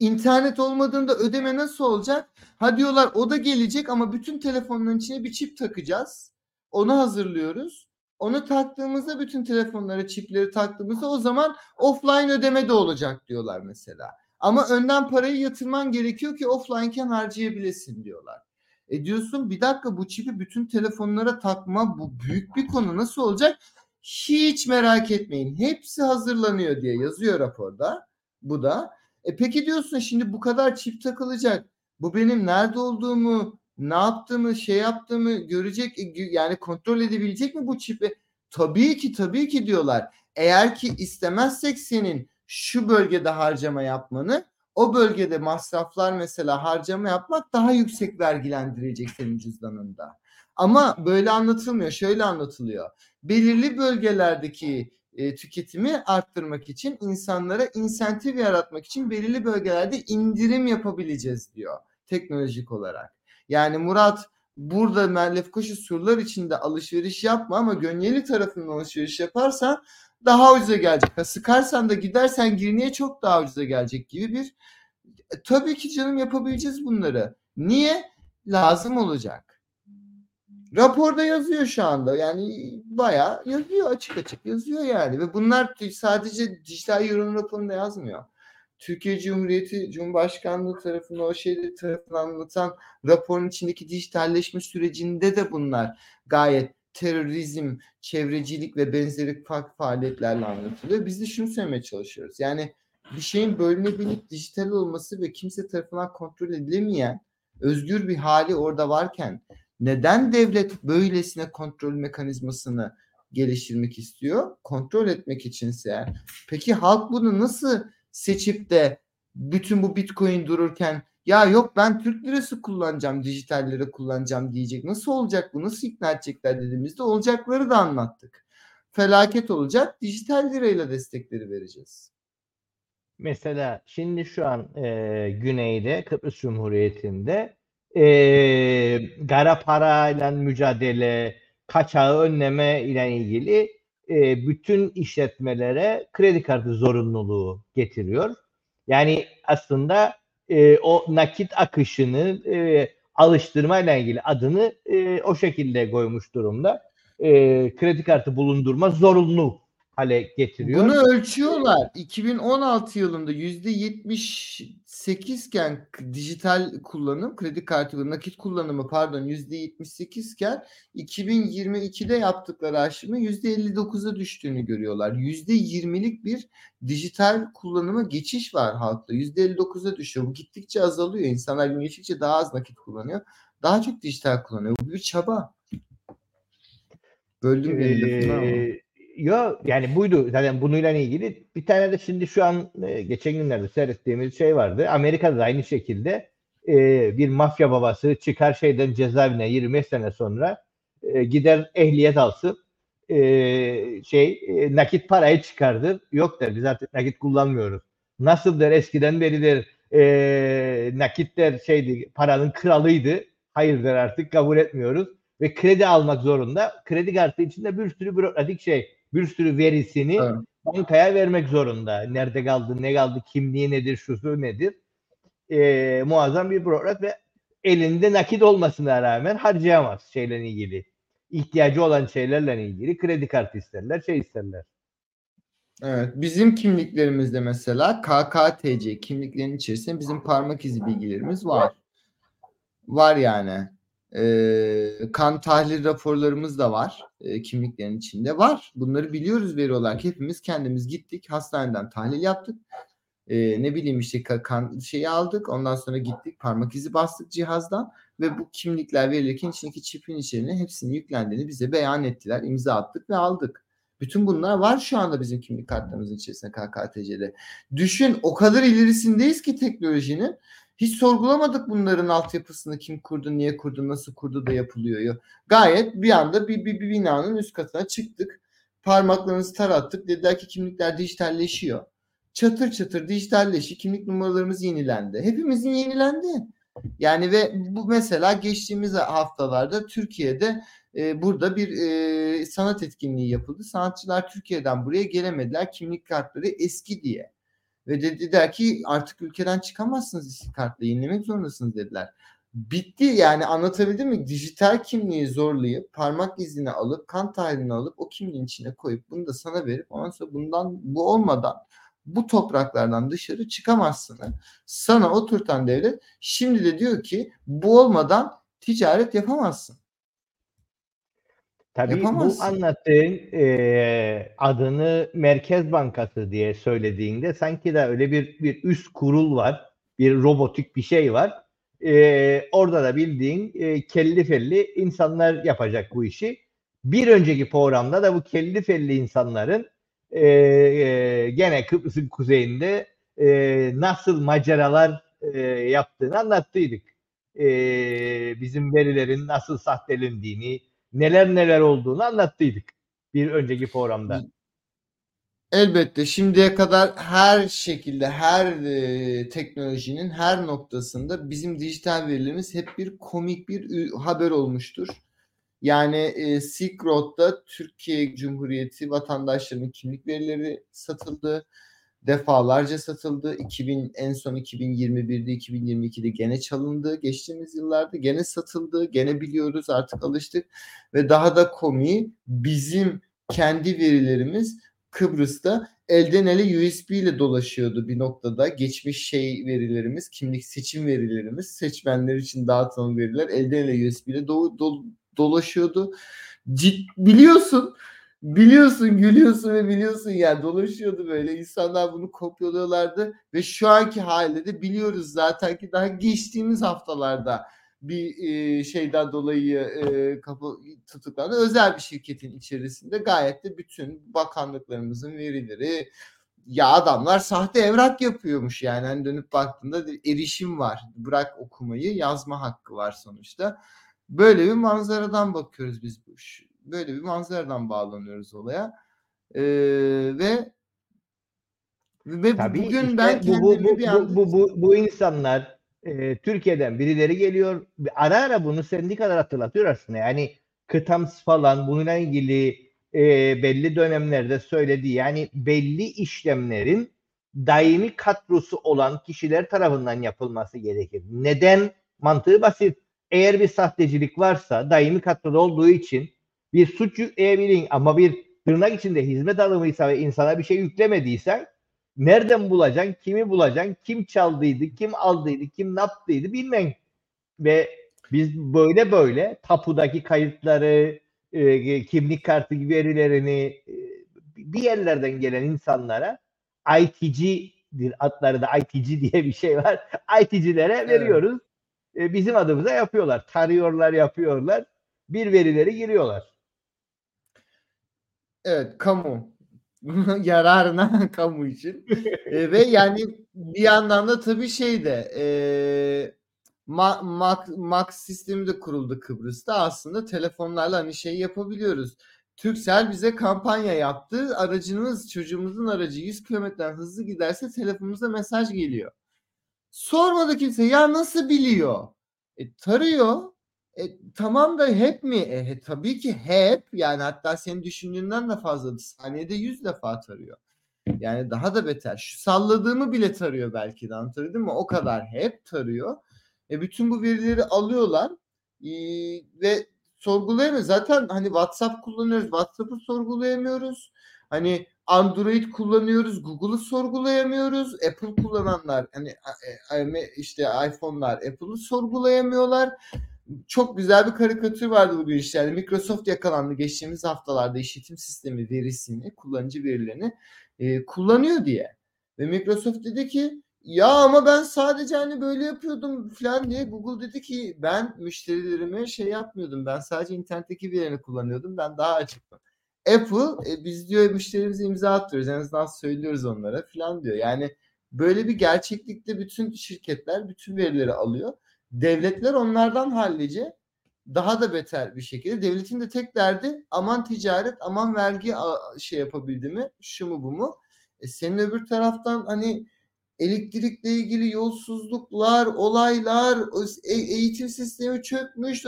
internet olmadığında ödeme nasıl olacak? Ha diyorlar o da gelecek ama bütün telefonların içine bir çip takacağız. Onu hazırlıyoruz. Onu taktığımızda bütün telefonlara çipleri taktığımızda o zaman offline ödeme de olacak diyorlar mesela. Ama önden parayı yatırman gerekiyor ki offline'ken harcayabilesin diyorlar. E diyorsun bir dakika bu çipi bütün telefonlara takma bu büyük bir konu nasıl olacak? Hiç merak etmeyin. Hepsi hazırlanıyor diye yazıyor raporda. Bu da. E peki diyorsun şimdi bu kadar çip takılacak. Bu benim nerede olduğumu, ne yaptığımı, şey yaptığımı görecek e, yani kontrol edebilecek mi bu çipi? Tabii ki tabii ki diyorlar. Eğer ki istemezsek senin şu bölgede harcama yapmanı o bölgede masraflar mesela harcama yapmak daha yüksek vergilendirecek senin cüzdanında. Ama böyle anlatılmıyor. Şöyle anlatılıyor. Belirli bölgelerdeki e, tüketimi arttırmak için insanlara insentif yaratmak için belirli bölgelerde indirim yapabileceğiz diyor teknolojik olarak. Yani Murat burada Lefkoşa surlar içinde alışveriş yapma ama Gönyeli tarafından alışveriş yaparsan daha ucuza gelecek. Ha, sıkarsan da gidersen Girne'ye çok daha ucuza gelecek gibi bir e, tabii ki canım yapabileceğiz bunları. Niye? Lazım olacak. Raporda yazıyor şu anda. Yani bayağı yazıyor açık açık yazıyor yani. Ve bunlar sadece dijital yorum raporunda yazmıyor. Türkiye Cumhuriyeti Cumhurbaşkanlığı tarafından o şeyleri tarafından anlatan raporun içindeki dijitalleşme sürecinde de bunlar gayet terörizm, çevrecilik ve benzeri farklı faaliyetlerle anlatılıyor. Biz de şunu söylemeye çalışıyoruz. Yani bir şeyin bölünebilip dijital olması ve kimse tarafından kontrol edilemeyen özgür bir hali orada varken neden devlet böylesine kontrol mekanizmasını geliştirmek istiyor? Kontrol etmek içinse. Peki halk bunu nasıl seçip de bütün bu bitcoin dururken ya yok ben Türk lirası kullanacağım, dijital lira kullanacağım diyecek. Nasıl olacak bu? Nasıl ikna edecekler dediğimizde olacakları da anlattık. Felaket olacak. Dijital lirayla destekleri vereceğiz. Mesela şimdi şu an e, güneyde Kıbrıs Cumhuriyeti'nde e, gara parayla mücadele, kaçağı önleme ile ilgili e, bütün işletmelere kredi kartı zorunluluğu getiriyor. Yani aslında e, o nakit akışını e, alıştırmayla ilgili adını e, o şekilde koymuş durumda. E, kredi kartı bulundurma zorunlu hale getiriyor. Bunu ölçüyorlar. 2016 yılında %78 iken dijital kullanım, kredi kartı nakit kullanımı pardon %78 iken 2022'de yaptıkları aşımı %59'a düştüğünü görüyorlar. %20'lik bir dijital kullanıma geçiş var halkta. %59'a düşüyor. Bu gittikçe azalıyor. İnsanlar gün geçtikçe daha az nakit kullanıyor. Daha çok dijital kullanıyor. Bu bir çaba. Böldüm beni. Ee, yo yani buydu zaten bununla ilgili bir tane de şimdi şu an e, geçen günlerde seyrettiğimiz şey vardı. Amerika'da da aynı şekilde e, bir mafya babası çıkar şeyden cezaevine 25 sene sonra e, gider ehliyet alsın e, şey e, nakit parayı çıkardır. Yok der biz artık nakit kullanmıyoruz. Nasıl der eskiden beridir e, nakit der şeydi paranın kralıydı. Hayır der artık kabul etmiyoruz ve kredi almak zorunda. Kredi kartı içinde bir sürü bürokratik şey, bir sürü verisini Evet. bankaya vermek zorunda. Nerede kaldı, ne kaldı, kimliği nedir, şusu nedir. Ee, muazzam bir bürokrat ve elinde nakit olmasına rağmen harcayamaz şeyle ilgili. İhtiyacı olan şeylerle ilgili kredi kartı isterler, şey isterler. Evet, bizim kimliklerimizde mesela KKTC kimliklerin içerisinde bizim parmak izi bilgilerimiz var. Var yani. Ee, kan tahlil raporlarımız da var. Ee, kimliklerin içinde var. Bunları biliyoruz veri olarak. Hepimiz kendimiz gittik. Hastaneden tahlil yaptık. Ee, ne bileyim işte ka- kan şeyi aldık. Ondan sonra gittik. Parmak izi bastık cihazdan. Ve bu kimlikler verilirken içindeki çipin içeriğine hepsinin yüklendiğini bize beyan ettiler. imza attık ve aldık. Bütün bunlar var şu anda bizim kimlik kartlarımızın içerisinde KKTC'de. Düşün o kadar ilerisindeyiz ki teknolojinin. Hiç sorgulamadık bunların altyapısını kim kurdu, niye kurdu, nasıl kurdu da yapılıyor. Gayet bir anda bir, bir, bir binanın üst katına çıktık. Parmaklarımızı tarattık. Dediler ki kimlikler dijitalleşiyor. Çatır çatır dijitalleşi kimlik numaralarımız yenilendi. Hepimizin yenilendi. Yani ve bu mesela geçtiğimiz haftalarda Türkiye'de e, burada bir e, sanat etkinliği yapıldı. Sanatçılar Türkiye'den buraya gelemediler. Kimlik kartları eski diye. Ve dediler ki artık ülkeden çıkamazsınız eski kartla yenilemek zorundasınız dediler. Bitti yani anlatabildim mi? Dijital kimliği zorlayıp parmak izini alıp kan tahlilini alıp o kimliğin içine koyup bunu da sana verip ondan sonra bundan bu olmadan bu topraklardan dışarı çıkamazsın. Sana oturtan devlet şimdi de diyor ki bu olmadan ticaret yapamazsın. Tabii Yapamazsın. bu anlattığın e, adını Merkez Bankası diye söylediğinde sanki de öyle bir bir üst kurul var. Bir robotik bir şey var. E, orada da bildiğin e, kelli felli insanlar yapacak bu işi. Bir önceki programda da bu kelli felli insanların e, e, gene Kıbrıs'ın kuzeyinde e, nasıl maceralar e, yaptığını anlattıydık. E, bizim verilerin nasıl sahtelendiğini, neler neler olduğunu anlattıydık bir önceki programda. Elbette şimdiye kadar her şekilde her e, teknolojinin her noktasında bizim dijital verilerimiz hep bir komik bir haber olmuştur. Yani e, Silk Road'da Türkiye Cumhuriyeti vatandaşlarının kimlik verileri satıldı. Defalarca satıldı. 2000 en son 2021'de 2022'de gene çalındı. Geçtiğimiz yıllarda gene satıldı. Gene biliyoruz artık alıştık. Ve daha da komiği bizim kendi verilerimiz Kıbrıs'ta elden ele USB ile dolaşıyordu bir noktada. Geçmiş şey verilerimiz, kimlik seçim verilerimiz, seçmenler için dağıtılan veriler elden ele USB ile do- do- dolaşıyordu. Cid biliyorsun, biliyorsun, gülüyorsun ve biliyorsun yani dolaşıyordu böyle. İnsanlar bunu kopyalıyorlardı ve şu anki halde de biliyoruz zaten ki daha geçtiğimiz haftalarda bir e, şeyden dolayı e, kapı tutuklandı. Özel bir şirketin içerisinde gayet de bütün bakanlıklarımızın verileri ya adamlar sahte evrak yapıyormuş yani hani dönüp baktığında erişim var. Bırak okumayı yazma hakkı var sonuçta. Böyle bir manzaradan bakıyoruz biz bu iş. Böyle bir manzaradan bağlanıyoruz olaya. Ee, ve ve Tabii bugün işte ben bu, bu, bu, bir anda bu, bu, bu, bu insanlar e, Türkiye'den birileri geliyor. Ara ara bunu sendikalar hatırlatıyor aslında. Yani kıtams falan bununla ilgili e, belli dönemlerde söylediği yani belli işlemlerin daimi kadrosu olan kişiler tarafından yapılması gerekir. Neden? Mantığı basit. Eğer bir sahtecilik varsa daimi kadroda olduğu için bir suç yükleyebilin ama bir tırnak içinde hizmet alımıysa ve insana bir şey yüklemediysen nereden bulacaksın, kimi bulacaksın, kim çaldıydı, kim aldıydı, kim ne yaptıydı bilmem. Ve biz böyle böyle tapudaki kayıtları, e, kimlik kartı verilerini e, bir yerlerden gelen insanlara ITC'dir adları da ITC diye bir şey var. ITC'lere Evet. veriyoruz. E, bizim adımıza yapıyorlar. Tarıyorlar, yapıyorlar. Bir verileri giriyorlar. Evet kamu. Yararına kamu için. E, ve yani bir yandan da tabii şey de e, Ma- Max, Max sistemi de kuruldu Kıbrıs'ta. Aslında telefonlarla hani şey yapabiliyoruz. Turkcell bize kampanya yaptı. Aracınız, çocuğumuzun aracı 100 kilometreden hızlı giderse telefonumuza mesaj geliyor. Sormadı kimse. Ya nasıl biliyor? E, tarıyor. E, tamam da hep mi? E, tabii ki hep. Yani hatta senin düşündüğünden de fazla. Saniyede 100 defa tarıyor. Yani daha da beter. Şu salladığımı bile tarıyor belki de anlatabildim mi? O kadar hep tarıyor. E, bütün bu verileri alıyorlar e, ve sorgulayamıyor. Zaten hani WhatsApp kullanıyoruz. WhatsApp'ı sorgulayamıyoruz. Hani Android kullanıyoruz. Google'ı sorgulayamıyoruz. Apple kullananlar hani e, işte iPhone'lar Apple'ı sorgulayamıyorlar. Çok güzel bir karikatür vardı bu işlerde. Microsoft yakalandı geçtiğimiz haftalarda işletim sistemi verisini, kullanıcı verilerini e, kullanıyor diye. Ve Microsoft dedi ki ya ama ben sadece hani böyle yapıyordum falan diye Google dedi ki ben müşterilerime şey yapmıyordum. Ben sadece internetteki verilerini kullanıyordum. Ben daha açıktım. Apple e, biz diyor müşterimize imza atıyoruz. En azından söylüyoruz onlara falan diyor. Yani böyle bir gerçeklikte bütün şirketler bütün verileri alıyor. Devletler onlardan hallice daha da beter bir şekilde. Devletin de tek derdi aman ticaret, aman vergi şey yapabildi mi, şu mu bu mu? E senin öbür taraftan hani elektrikle ilgili yolsuzluklar, olaylar, e, eğitim sistemi çökmüş,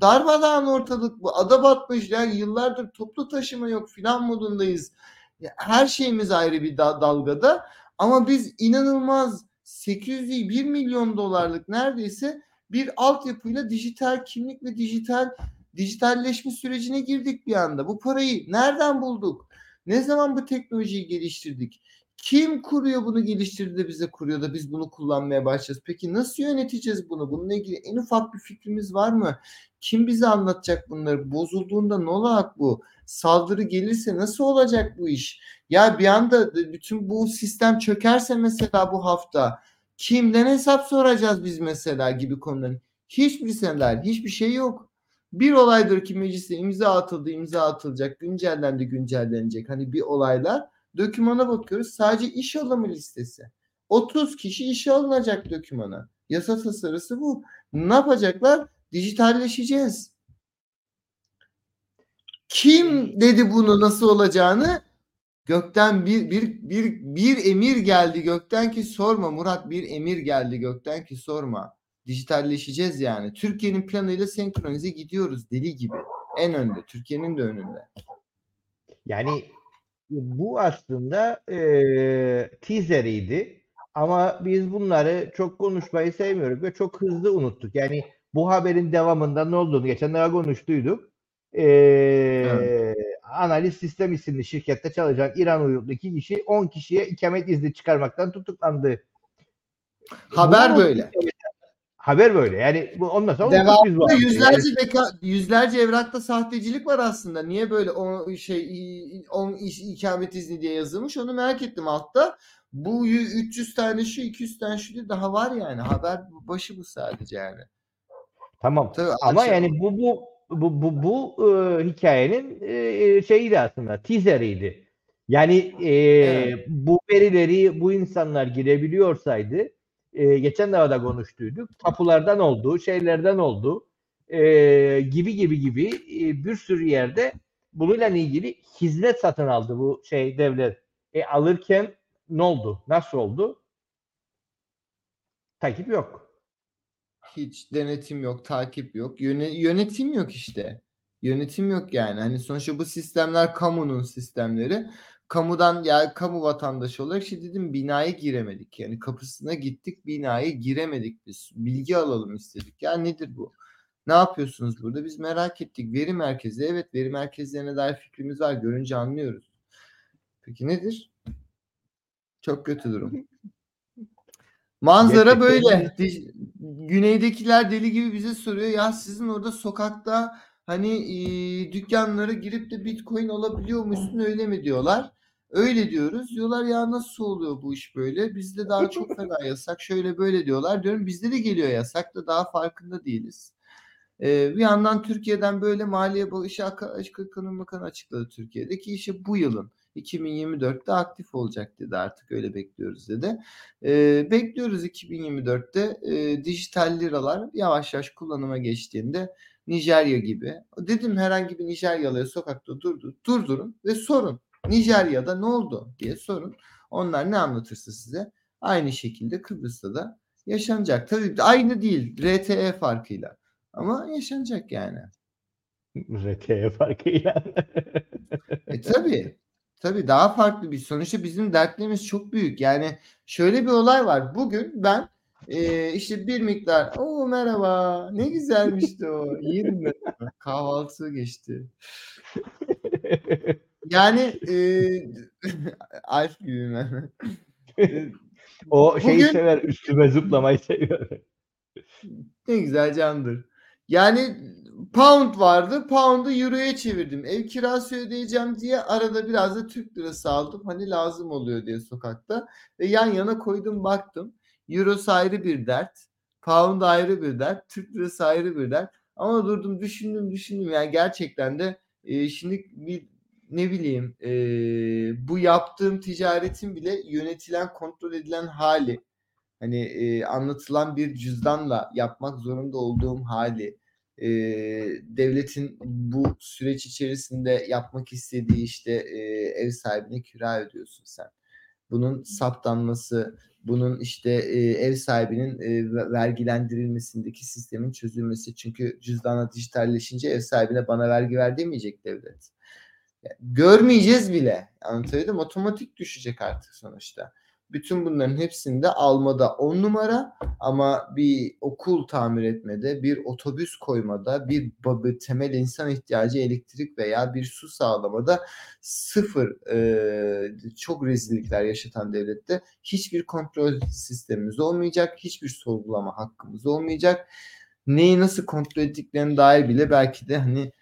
darmadağın ortalık bu. Ada batmış yani yıllardır toplu taşıma yok filan modundayız. Her şeyimiz ayrı bir dalgada ama biz inanılmaz 800 değil 1 milyon dolarlık neredeyse bir altyapıyla dijital kimlik ve dijital dijitalleşme sürecine girdik bir anda. Bu parayı nereden bulduk? Ne zaman bu teknolojiyi geliştirdik? Kim kuruyor bunu geliştirdi de bize kuruyor da biz bunu kullanmaya başlayacağız. Peki nasıl yöneteceğiz bunu? Bununla ilgili en ufak bir fikrimiz var mı? Kim bize anlatacak bunları? Bozulduğunda ne olacak bu? Saldırı gelirse nasıl olacak bu iş? Ya bir anda bütün bu sistem çökerse mesela bu hafta kimden hesap soracağız biz mesela gibi konuların. Hiçbir senler, hiçbir şey yok. Bir olaydır ki mecliste imza atıldı, imza atılacak, güncellendi, güncellenecek. Hani bir olaylar Dökümana bakıyoruz. Sadece iş alımı listesi. 30 kişi işe alınacak dökümana. Yasa tasarısı bu. Ne yapacaklar? Dijitalleşeceğiz. Kim dedi bunu nasıl olacağını? Gökten bir, bir, bir, bir emir geldi gökten ki sorma Murat bir emir geldi gökten ki sorma. Dijitalleşeceğiz yani. Türkiye'nin planıyla senkronize gidiyoruz deli gibi. En önde. Türkiye'nin de önünde. Yani bu aslında e, teaseriydi. Ama biz bunları çok konuşmayı sevmiyoruz ve çok hızlı unuttuk. Yani bu haberin devamında ne olduğunu geçenlerde konuştuyduk. Ee, evet. Analiz Sistem isimli şirkette çalışan İran uyruklu iki kişi 10 kişiye ikamet izni çıkarmaktan tutuklandı. Haber bu, böyle. Haber böyle. Yani bu ondan sonra Devamlı yüzlerce yani. beka, yüzlerce evrakta sahtecilik var aslında. Niye böyle o şey 10 iş ikamet izni diye yazılmış onu merak ettim altta. Bu 300 tane şu 200 tane şu daha var yani. Haber başı bu sadece yani. Tamam. Tabii, Ama açalım. yani bu bu bu bu, bu e, hikayenin e, şeyiydi aslında. Teaseriydi. Yani e, evet. bu verileri bu insanlar girebiliyorsaydı e, geçen de konuştuyduk. Tapulardan oldu, şeylerden oldu e, gibi gibi gibi e, bir sürü yerde bununla ilgili hizmet satın aldı bu şey devlet. E, alırken ne oldu? Nasıl oldu? Takip yok. Hiç denetim yok, takip yok. Yöne, yönetim yok işte. Yönetim yok yani. Hani sonuçta bu sistemler kamunun sistemleri kamudan yani kamu vatandaşı olarak şey dedim binaya giremedik. Yani kapısına gittik binaya giremedik biz. Bilgi alalım istedik. Ya nedir bu? Ne yapıyorsunuz burada? Biz merak ettik. Veri merkezi. Evet veri merkezlerine dair fikrimiz var. Görünce anlıyoruz. Peki nedir? Çok kötü durum. Manzara böyle. Güneydekiler deli gibi bize soruyor. Ya sizin orada sokakta hani e, dükkanlara girip de bitcoin alabiliyor musun öyle mi diyorlar. Öyle diyoruz. Diyorlar ya nasıl oluyor bu iş böyle? Bizde daha çok fena yasak. Şöyle böyle diyorlar. Diyorum bizde de geliyor yasak da daha farkında değiliz. E, bir yandan Türkiye'den böyle Maliye Başı açıkladı Türkiye'deki işi bu yılın 2024'te aktif olacak dedi artık öyle bekliyoruz dedi. E, bekliyoruz 2024'te e, dijital liralar yavaş yavaş kullanıma geçtiğinde Nijerya gibi. Dedim herhangi bir Nijeryalıya sokakta durdur, durdurun ve sorun. Nijerya'da ne oldu diye sorun. Onlar ne anlatırsa size aynı şekilde Kıbrıs'ta da yaşanacak. Tabii aynı değil RTE farkıyla ama yaşanacak yani. RTE farkıyla. e tabii. Tabii daha farklı bir sonuçta bizim dertlerimiz çok büyük. Yani şöyle bir olay var. Bugün ben e, işte bir miktar o merhaba ne güzelmişti o yerim ben. Kahvaltı geçti. Yani e, Alp gibi ben. o şeyi Bugün, sever üstüme zıplamayı seviyor. Ne güzel candır. Yani pound vardı. Pound'u euroya çevirdim. Ev kirası ödeyeceğim diye arada biraz da Türk lirası aldım. Hani lazım oluyor diye sokakta. Ve yan yana koydum baktım. Euro ayrı bir dert. Pound ayrı bir dert. Türk lirası ayrı bir dert. Ama durdum düşündüm düşündüm. Yani gerçekten de e, şimdi bir ne bileyim e, bu yaptığım ticaretin bile yönetilen kontrol edilen hali hani e, anlatılan bir cüzdanla yapmak zorunda olduğum hali e, devletin bu süreç içerisinde yapmak istediği işte e, ev sahibine kira ödüyorsun sen. Bunun saptanması, bunun işte e, ev sahibinin e, vergilendirilmesindeki sistemin çözülmesi. Çünkü cüzdana dijitalleşince ev sahibine bana vergi ver demeyecek devlet. Yani görmeyeceğiz bile. Anlatabildim Otomatik düşecek artık sonuçta. Bütün bunların hepsinde almada on numara ama bir okul tamir etmede, bir otobüs koymada, bir temel insan ihtiyacı elektrik veya bir su sağlamada sıfır e, çok rezillikler yaşatan devlette hiçbir kontrol sistemimiz olmayacak, hiçbir sorgulama hakkımız olmayacak. Neyi nasıl kontrol ettiklerine dair bile belki de hani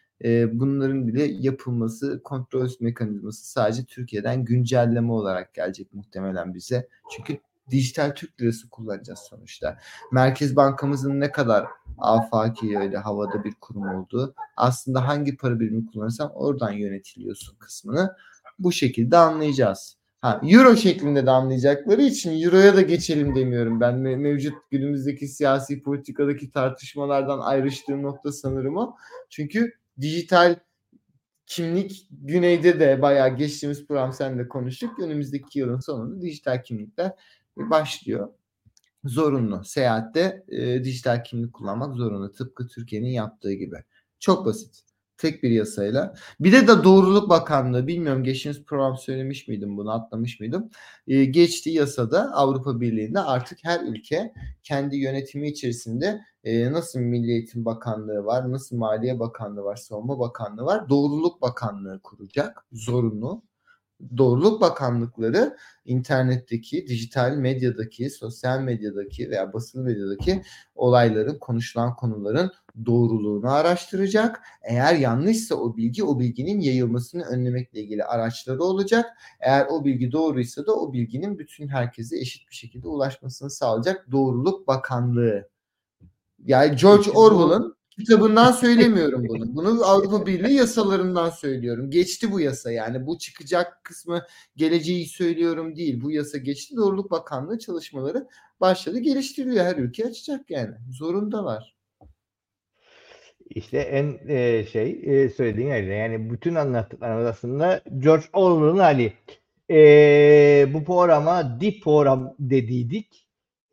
bunların bile yapılması, kontrol mekanizması sadece Türkiye'den güncelleme olarak gelecek muhtemelen bize. Çünkü dijital Türk lirası kullanacağız sonuçta. Merkez Bankamızın ne kadar afaki öyle havada bir kurum olduğu aslında hangi para birimi kullanırsan oradan yönetiliyorsun kısmını bu şekilde anlayacağız. Ha, Euro şeklinde de anlayacakları için Euro'ya da geçelim demiyorum. Ben mevcut günümüzdeki siyasi politikadaki tartışmalardan ayrıştığım nokta sanırım o. Çünkü dijital kimlik güneyde de bayağı geçtiğimiz program sen de konuştuk. Önümüzdeki yılın sonunda dijital kimlikler başlıyor. Zorunlu. Seyahatte e, dijital kimlik kullanmak zorunlu. Tıpkı Türkiye'nin yaptığı gibi. Çok basit. Tek bir yasayla. Bir de de Doğruluk Bakanlığı bilmiyorum geçtiğimiz program söylemiş miydim bunu atlamış mıydım? Ee, geçti yasada Avrupa Birliği'nde artık her ülke kendi yönetimi içerisinde e, nasıl Milli Eğitim Bakanlığı var, nasıl Maliye Bakanlığı var, Savunma Bakanlığı var, Doğruluk Bakanlığı kuracak zorunlu Doğruluk Bakanlıkları internetteki, dijital medyadaki, sosyal medyadaki veya basılı medyadaki olayların, konuşulan konuların doğruluğunu araştıracak. Eğer yanlışsa o bilgi, o bilginin yayılmasını önlemekle ilgili araçları olacak. Eğer o bilgi doğruysa da o bilginin bütün herkese eşit bir şekilde ulaşmasını sağlayacak Doğruluk Bakanlığı. Yani George Orwell'ın kitabından söylemiyorum bunu. Bunu Avrupa Birliği yasalarından söylüyorum. Geçti bu yasa yani. Bu çıkacak kısmı geleceği söylüyorum değil. Bu yasa geçti. Doğruluk Bakanlığı çalışmaları başladı. Geliştiriliyor. Her ülke açacak yani. Zorundalar. İşte en e, şey e, söylediğin öyle. Yani bütün anlattıklarımız aslında George Orwell'ın hali. E, bu programa Deep Program dediydik.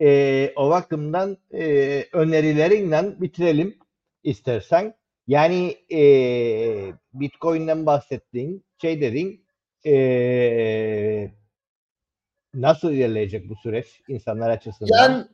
E, o bakımdan e, önerileriyle bitirelim istersen. Yani e, Bitcoin'den bahsettiğin şey dedin e, nasıl ilerleyecek bu süreç insanlar açısından? Yani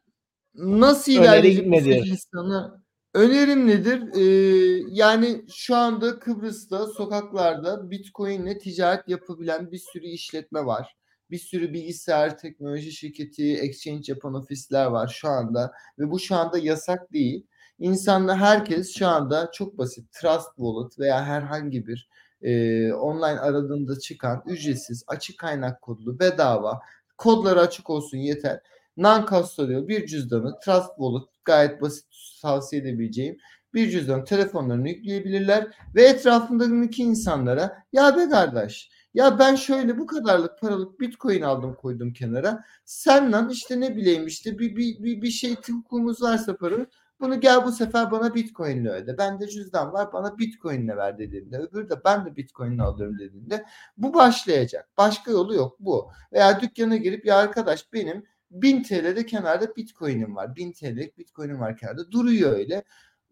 nasıl ilerleyecek bu süreç insana? Önerim nedir? Ee, yani şu anda Kıbrıs'ta sokaklarda Bitcoin ile ticaret yapabilen bir sürü işletme var. Bir sürü bilgisayar teknoloji şirketi, exchange yapan ofisler var şu anda ve bu şu anda yasak değil. İnsanlar herkes şu anda çok basit Trust Wallet veya herhangi bir e, online aradığında çıkan ücretsiz açık kaynak kodlu bedava kodları açık olsun yeter. Non-custodial bir cüzdanı Trust Wallet gayet basit tavsiye edebileceğim bir cüzdan telefonlarını yükleyebilirler ve etrafındaki insanlara ya be kardeş ya ben şöyle bu kadarlık paralık bitcoin aldım koydum kenara. Senden işte ne bileyim işte bir, bir, bir, bir şey hukukumuz varsa para bunu gel bu sefer bana bitcoin'le öde. Bende cüzdan var bana bitcoin'le ver dediğinde. Öbürü de ben de bitcoin'le alıyorum dediğinde. Bu başlayacak. Başka yolu yok bu. Veya dükkana girip ya arkadaş benim 1000 TL'de kenarda bitcoin'im var. 1000 TL'lik bitcoin'im var kenarda. Duruyor öyle.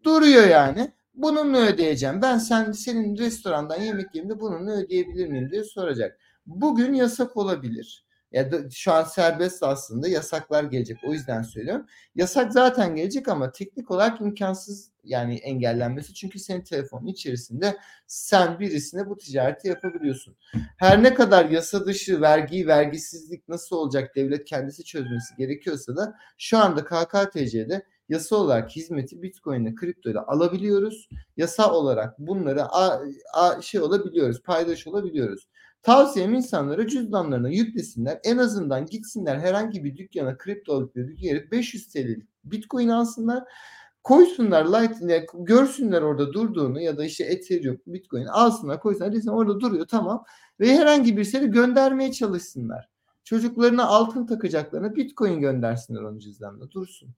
Duruyor yani. Bununla ödeyeceğim. Ben sen senin restorandan yemek yediğimde bununla ödeyebilir miyim diye soracak. Bugün yasak olabilir. Ya da şu an serbest aslında yasaklar gelecek. O yüzden söylüyorum. Yasak zaten gelecek ama teknik olarak imkansız yani engellenmesi. Çünkü senin telefonun içerisinde sen birisine bu ticareti yapabiliyorsun. Her ne kadar yasa dışı vergi, vergisizlik nasıl olacak devlet kendisi çözmesi gerekiyorsa da şu anda KKTC'de yasa olarak hizmeti Bitcoin ile kripto ile alabiliyoruz. Yasa olarak bunları a, a, şey olabiliyoruz, paydaş olabiliyoruz. Tavsiyem insanlara cüzdanlarına yüklesinler. En azından gitsinler herhangi bir dükkana kripto alıp bir dükkana 500 TL'lik Bitcoin alsınlar. Koysunlar Lightning görsünler orada durduğunu ya da işte Ethereum, Bitcoin alsınlar koysunlar desin orada duruyor tamam. Ve herhangi bir seni göndermeye çalışsınlar. Çocuklarına altın takacaklarına Bitcoin göndersinler onun cüzdanında dursun.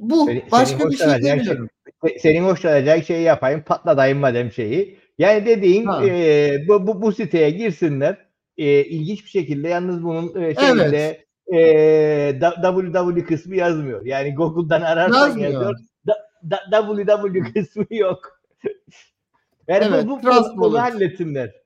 Bu senin, başka senin bir şey demiyorum. Şey, senin hoşlanacak şeyi yapayım patladayım madem şeyi. Yani dediğin e, bu, bu, bu siteye girsinler. E, ilginç bir şekilde yalnız bunun e, şeyinde evet. e, www kısmı yazmıyor. Yani Google'dan ararsan yazmıyor. yazıyor. Da, da, www kısmı yok. yani evet, bu, bu, bunu halletsinler.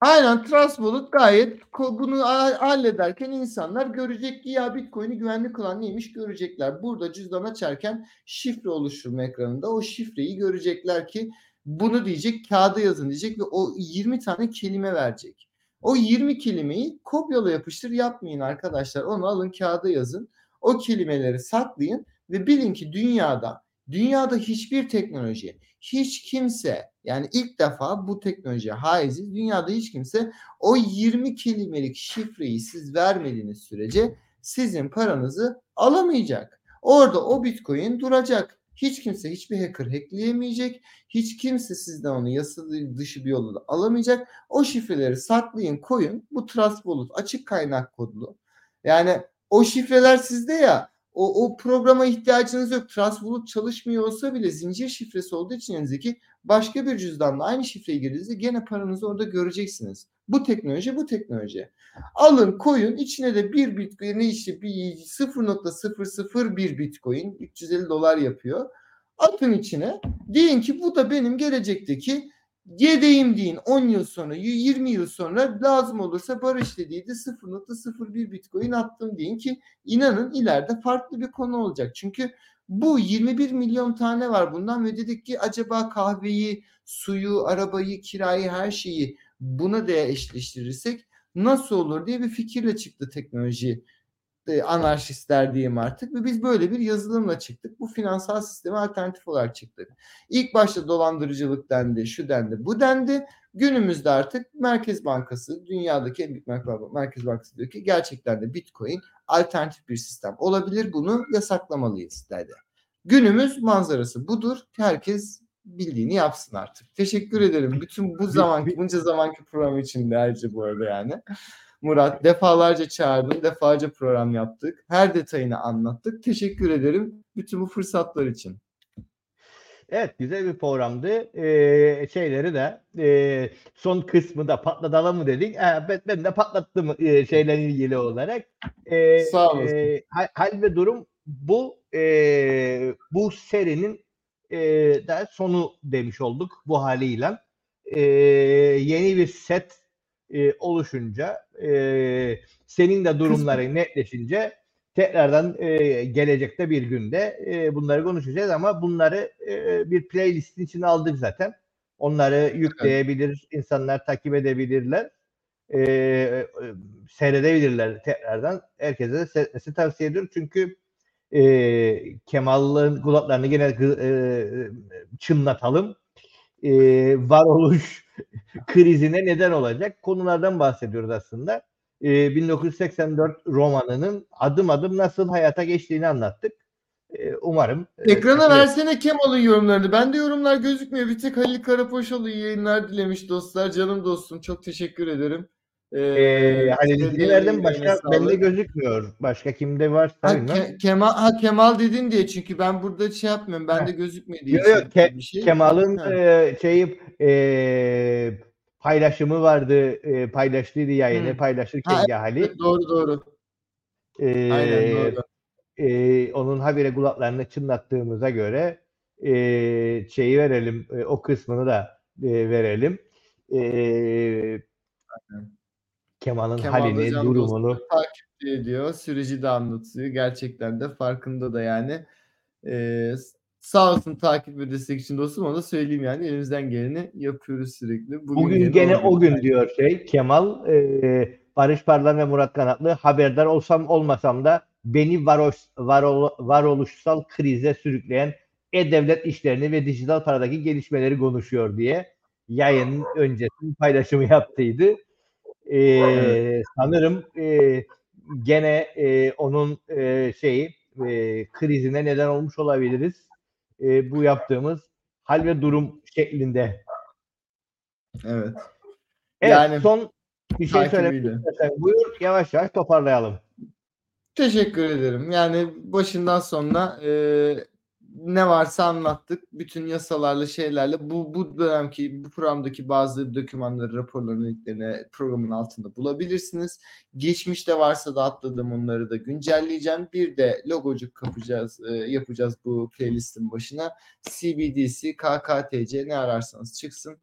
Aynen Trust Wallet gayet bunu hallederken insanlar görecek ki ya Bitcoin'i güvenli kılan neymiş görecekler. Burada cüzdan açarken şifre oluşturma ekranında o şifreyi görecekler ki bunu diyecek kağıda yazın diyecek ve o 20 tane kelime verecek. O 20 kelimeyi kopyala yapıştır yapmayın arkadaşlar. Onu alın kağıda yazın. O kelimeleri saklayın ve bilin ki dünyada dünyada hiçbir teknoloji hiç kimse yani ilk defa bu teknolojiye haiziz. Dünyada hiç kimse o 20 kelimelik şifreyi siz vermediğiniz sürece sizin paranızı alamayacak. Orada o bitcoin duracak. Hiç kimse hiçbir hacker hackleyemeyecek. Hiç kimse sizden onu yasa dışı bir yolla alamayacak. O şifreleri saklayın koyun. Bu Trust Wallet açık kaynak kodlu. Yani o şifreler sizde ya o, o programa ihtiyacınız yok. Wallet çalışmıyor bile zincir şifresi olduğu için elinizdeki başka bir cüzdanla aynı şifreyi girdiğinizde gene paranızı orada göreceksiniz. Bu teknoloji bu teknoloji. Alın koyun içine de bir bitcoin işte bir 0.001 bitcoin 350 dolar yapıyor. Atın içine. Deyin ki bu da benim gelecekteki yedeğim deyin 10 yıl sonra 20 yıl sonra lazım olursa barış dediği de 0.01 bitcoin attım deyin ki inanın ileride farklı bir konu olacak. Çünkü bu 21 milyon tane var bundan ve dedik ki acaba kahveyi, suyu, arabayı, kirayı, her şeyi buna da eşleştirirsek nasıl olur diye bir fikirle çıktı teknoloji e, anarşistler diyeyim artık ve biz böyle bir yazılımla çıktık. Bu finansal sisteme alternatif olarak çıktık. İlk başta dolandırıcılık dendi, şu dendi, bu dendi. Günümüzde artık Merkez Bankası, dünyadaki en büyük Merkez Bankası diyor ki gerçekten de Bitcoin alternatif bir sistem olabilir. Bunu yasaklamalıyız dedi. Günümüz manzarası budur. Herkes bildiğini yapsın artık. Teşekkür ederim. Bütün bu zamanki, bunca zamanki program için de ayrıca bu arada yani. Murat defalarca çağırdım, defalarca program yaptık. Her detayını anlattık. Teşekkür ederim bütün bu fırsatlar için. Evet güzel bir programdı. Ee, şeyleri de e, son kısmı da patlatalım mı dedik. Ee, ben, ben de patlattım e, şeylerle ilgili olarak. Ee, Sağ olasın. E, hal ve durum bu e, bu serinin e, de sonu demiş olduk bu haliyle. E, yeni bir set e, oluşunca e, senin de durumların netleşince tekrardan e, gelecekte bir günde e, bunları konuşacağız ama bunları e, bir playlistin içine aldık zaten. Onları yükleyebilir, insanlar takip edebilirler. E, e, seyredebilirler tekrardan. Herkese de seyretmesini tavsiye ediyorum. Çünkü e, Kemal'ın kulaklarını yine e, çınlatalım. E, varoluş krizine neden olacak konulardan bahsediyoruz aslında. E, 1984 romanının adım adım nasıl hayata geçtiğini anlattık. E, e, umarım. e, Ekrana takip- versene Kemal'ın yorumlarını. Bende yorumlar gözükmüyor. Bir tek Halil Karapoşoğlu iyi yayınlar dilemiş dostlar. Canım dostum çok teşekkür ederim. Ee, Ee, hani de emeğine başka bende gözükmüyor. Başka kimde var? Ha. Ke- Kemal, ha, Kemal dedin diye çünkü ben burada şey yapmıyorum. Bende Ha. gözükmedi. Yok, yok, Ke- şey. Kemal'ın e, şeyi e, paylaşımı vardı. E, paylaştıydı yayını Hı. paylaşırken Ha, ya Ali. Evet, doğru doğru. E, Aynen doğru. e, onun habire kulaklarını çınlattığımıza göre e, şeyi verelim. e, o kısmını da e, verelim. E, Kemal'ın Kemal halini, durumunu. takip ediyor. Süreci de anlatıyor. Gerçekten de farkında da yani. Ee, sağ olsun takip ve destek için dostum onu da söyleyeyim yani. Elimizden geleni yapıyoruz sürekli. Bugün gene o gün diyor şey Kemal e, Barış Parlan ve Murat Kanatlı haberdar olsam olmasam da beni varoş, varol, varoluşsal krize sürükleyen e-devlet işlerini ve dijital paradaki gelişmeleri konuşuyor diye yayın öncesi paylaşımı yaptıydı. E, Evet. Sanırım e, gene e, onun e, şeyi e, krizine neden olmuş olabiliriz. E, bu yaptığımız hal ve durum şeklinde Evet. Evet Yani son bir şey söylemek buyur yavaş yavaş toparlayalım. Teşekkür ederim. Yani başından sonuna e, ne varsa anlattık. Bütün yasalarla şeylerle bu bu dönemki bu programdaki bazı dokümanları, raporların linklerini programın altında bulabilirsiniz. Geçmişte varsa da atladım onları da güncelleyeceğim. Bir de logocuk kapacağız, e, yapacağız bu playlistin başına. CBDC, KKTC ne ararsanız çıksın.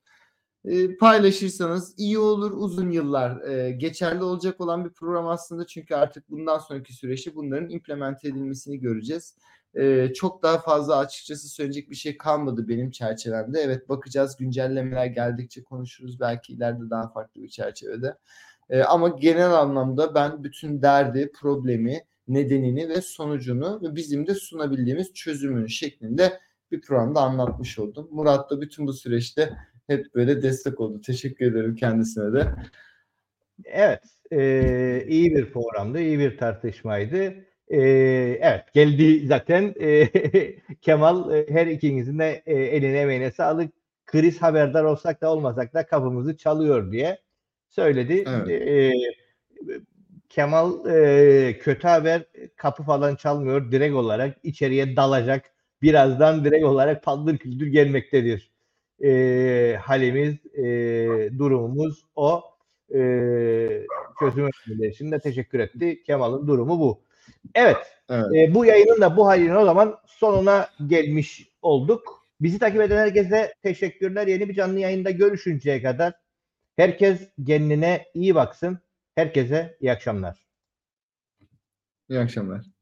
E, paylaşırsanız iyi olur uzun yıllar e, geçerli olacak olan bir program aslında çünkü artık bundan sonraki süreçte bunların implemente edilmesini göreceğiz. E, çok daha fazla açıkçası söyleyecek bir şey kalmadı benim çerçevemde. Evet bakacağız güncellemeler geldikçe konuşuruz belki ileride daha farklı bir çerçevede. E, ama genel anlamda ben bütün derdi, problemi, nedenini ve sonucunu ve bizim de sunabildiğimiz çözümünü şeklinde bir programda anlatmış oldum. Murat da bütün bu süreçte hep böyle destek oldu. Teşekkür ederim kendisine de. Evet e, iyi bir programdı, iyi bir tartışmaydı. E, evet geldi zaten e, Kemal e, her ikinizin de e, eline emeğine sağlık. Kriz haberdar olsak da olmasak da kapımızı çalıyor diye söyledi. Evet. E, Kemal e, kötü haber kapı falan çalmıyor. Direkt olarak içeriye dalacak. Birazdan direkt olarak paldır küldür gelmektedir. E, halimiz, e, durumumuz o. E, çözüm önerileri için de teşekkür etti. Kemal'ın durumu bu. Evet. Evet. e, bu yayının da bu halinin o zaman sonuna gelmiş olduk. Bizi takip eden herkese teşekkürler. Yeni bir canlı yayında görüşünceye kadar herkes kendine iyi baksın. Herkese iyi akşamlar. İyi akşamlar.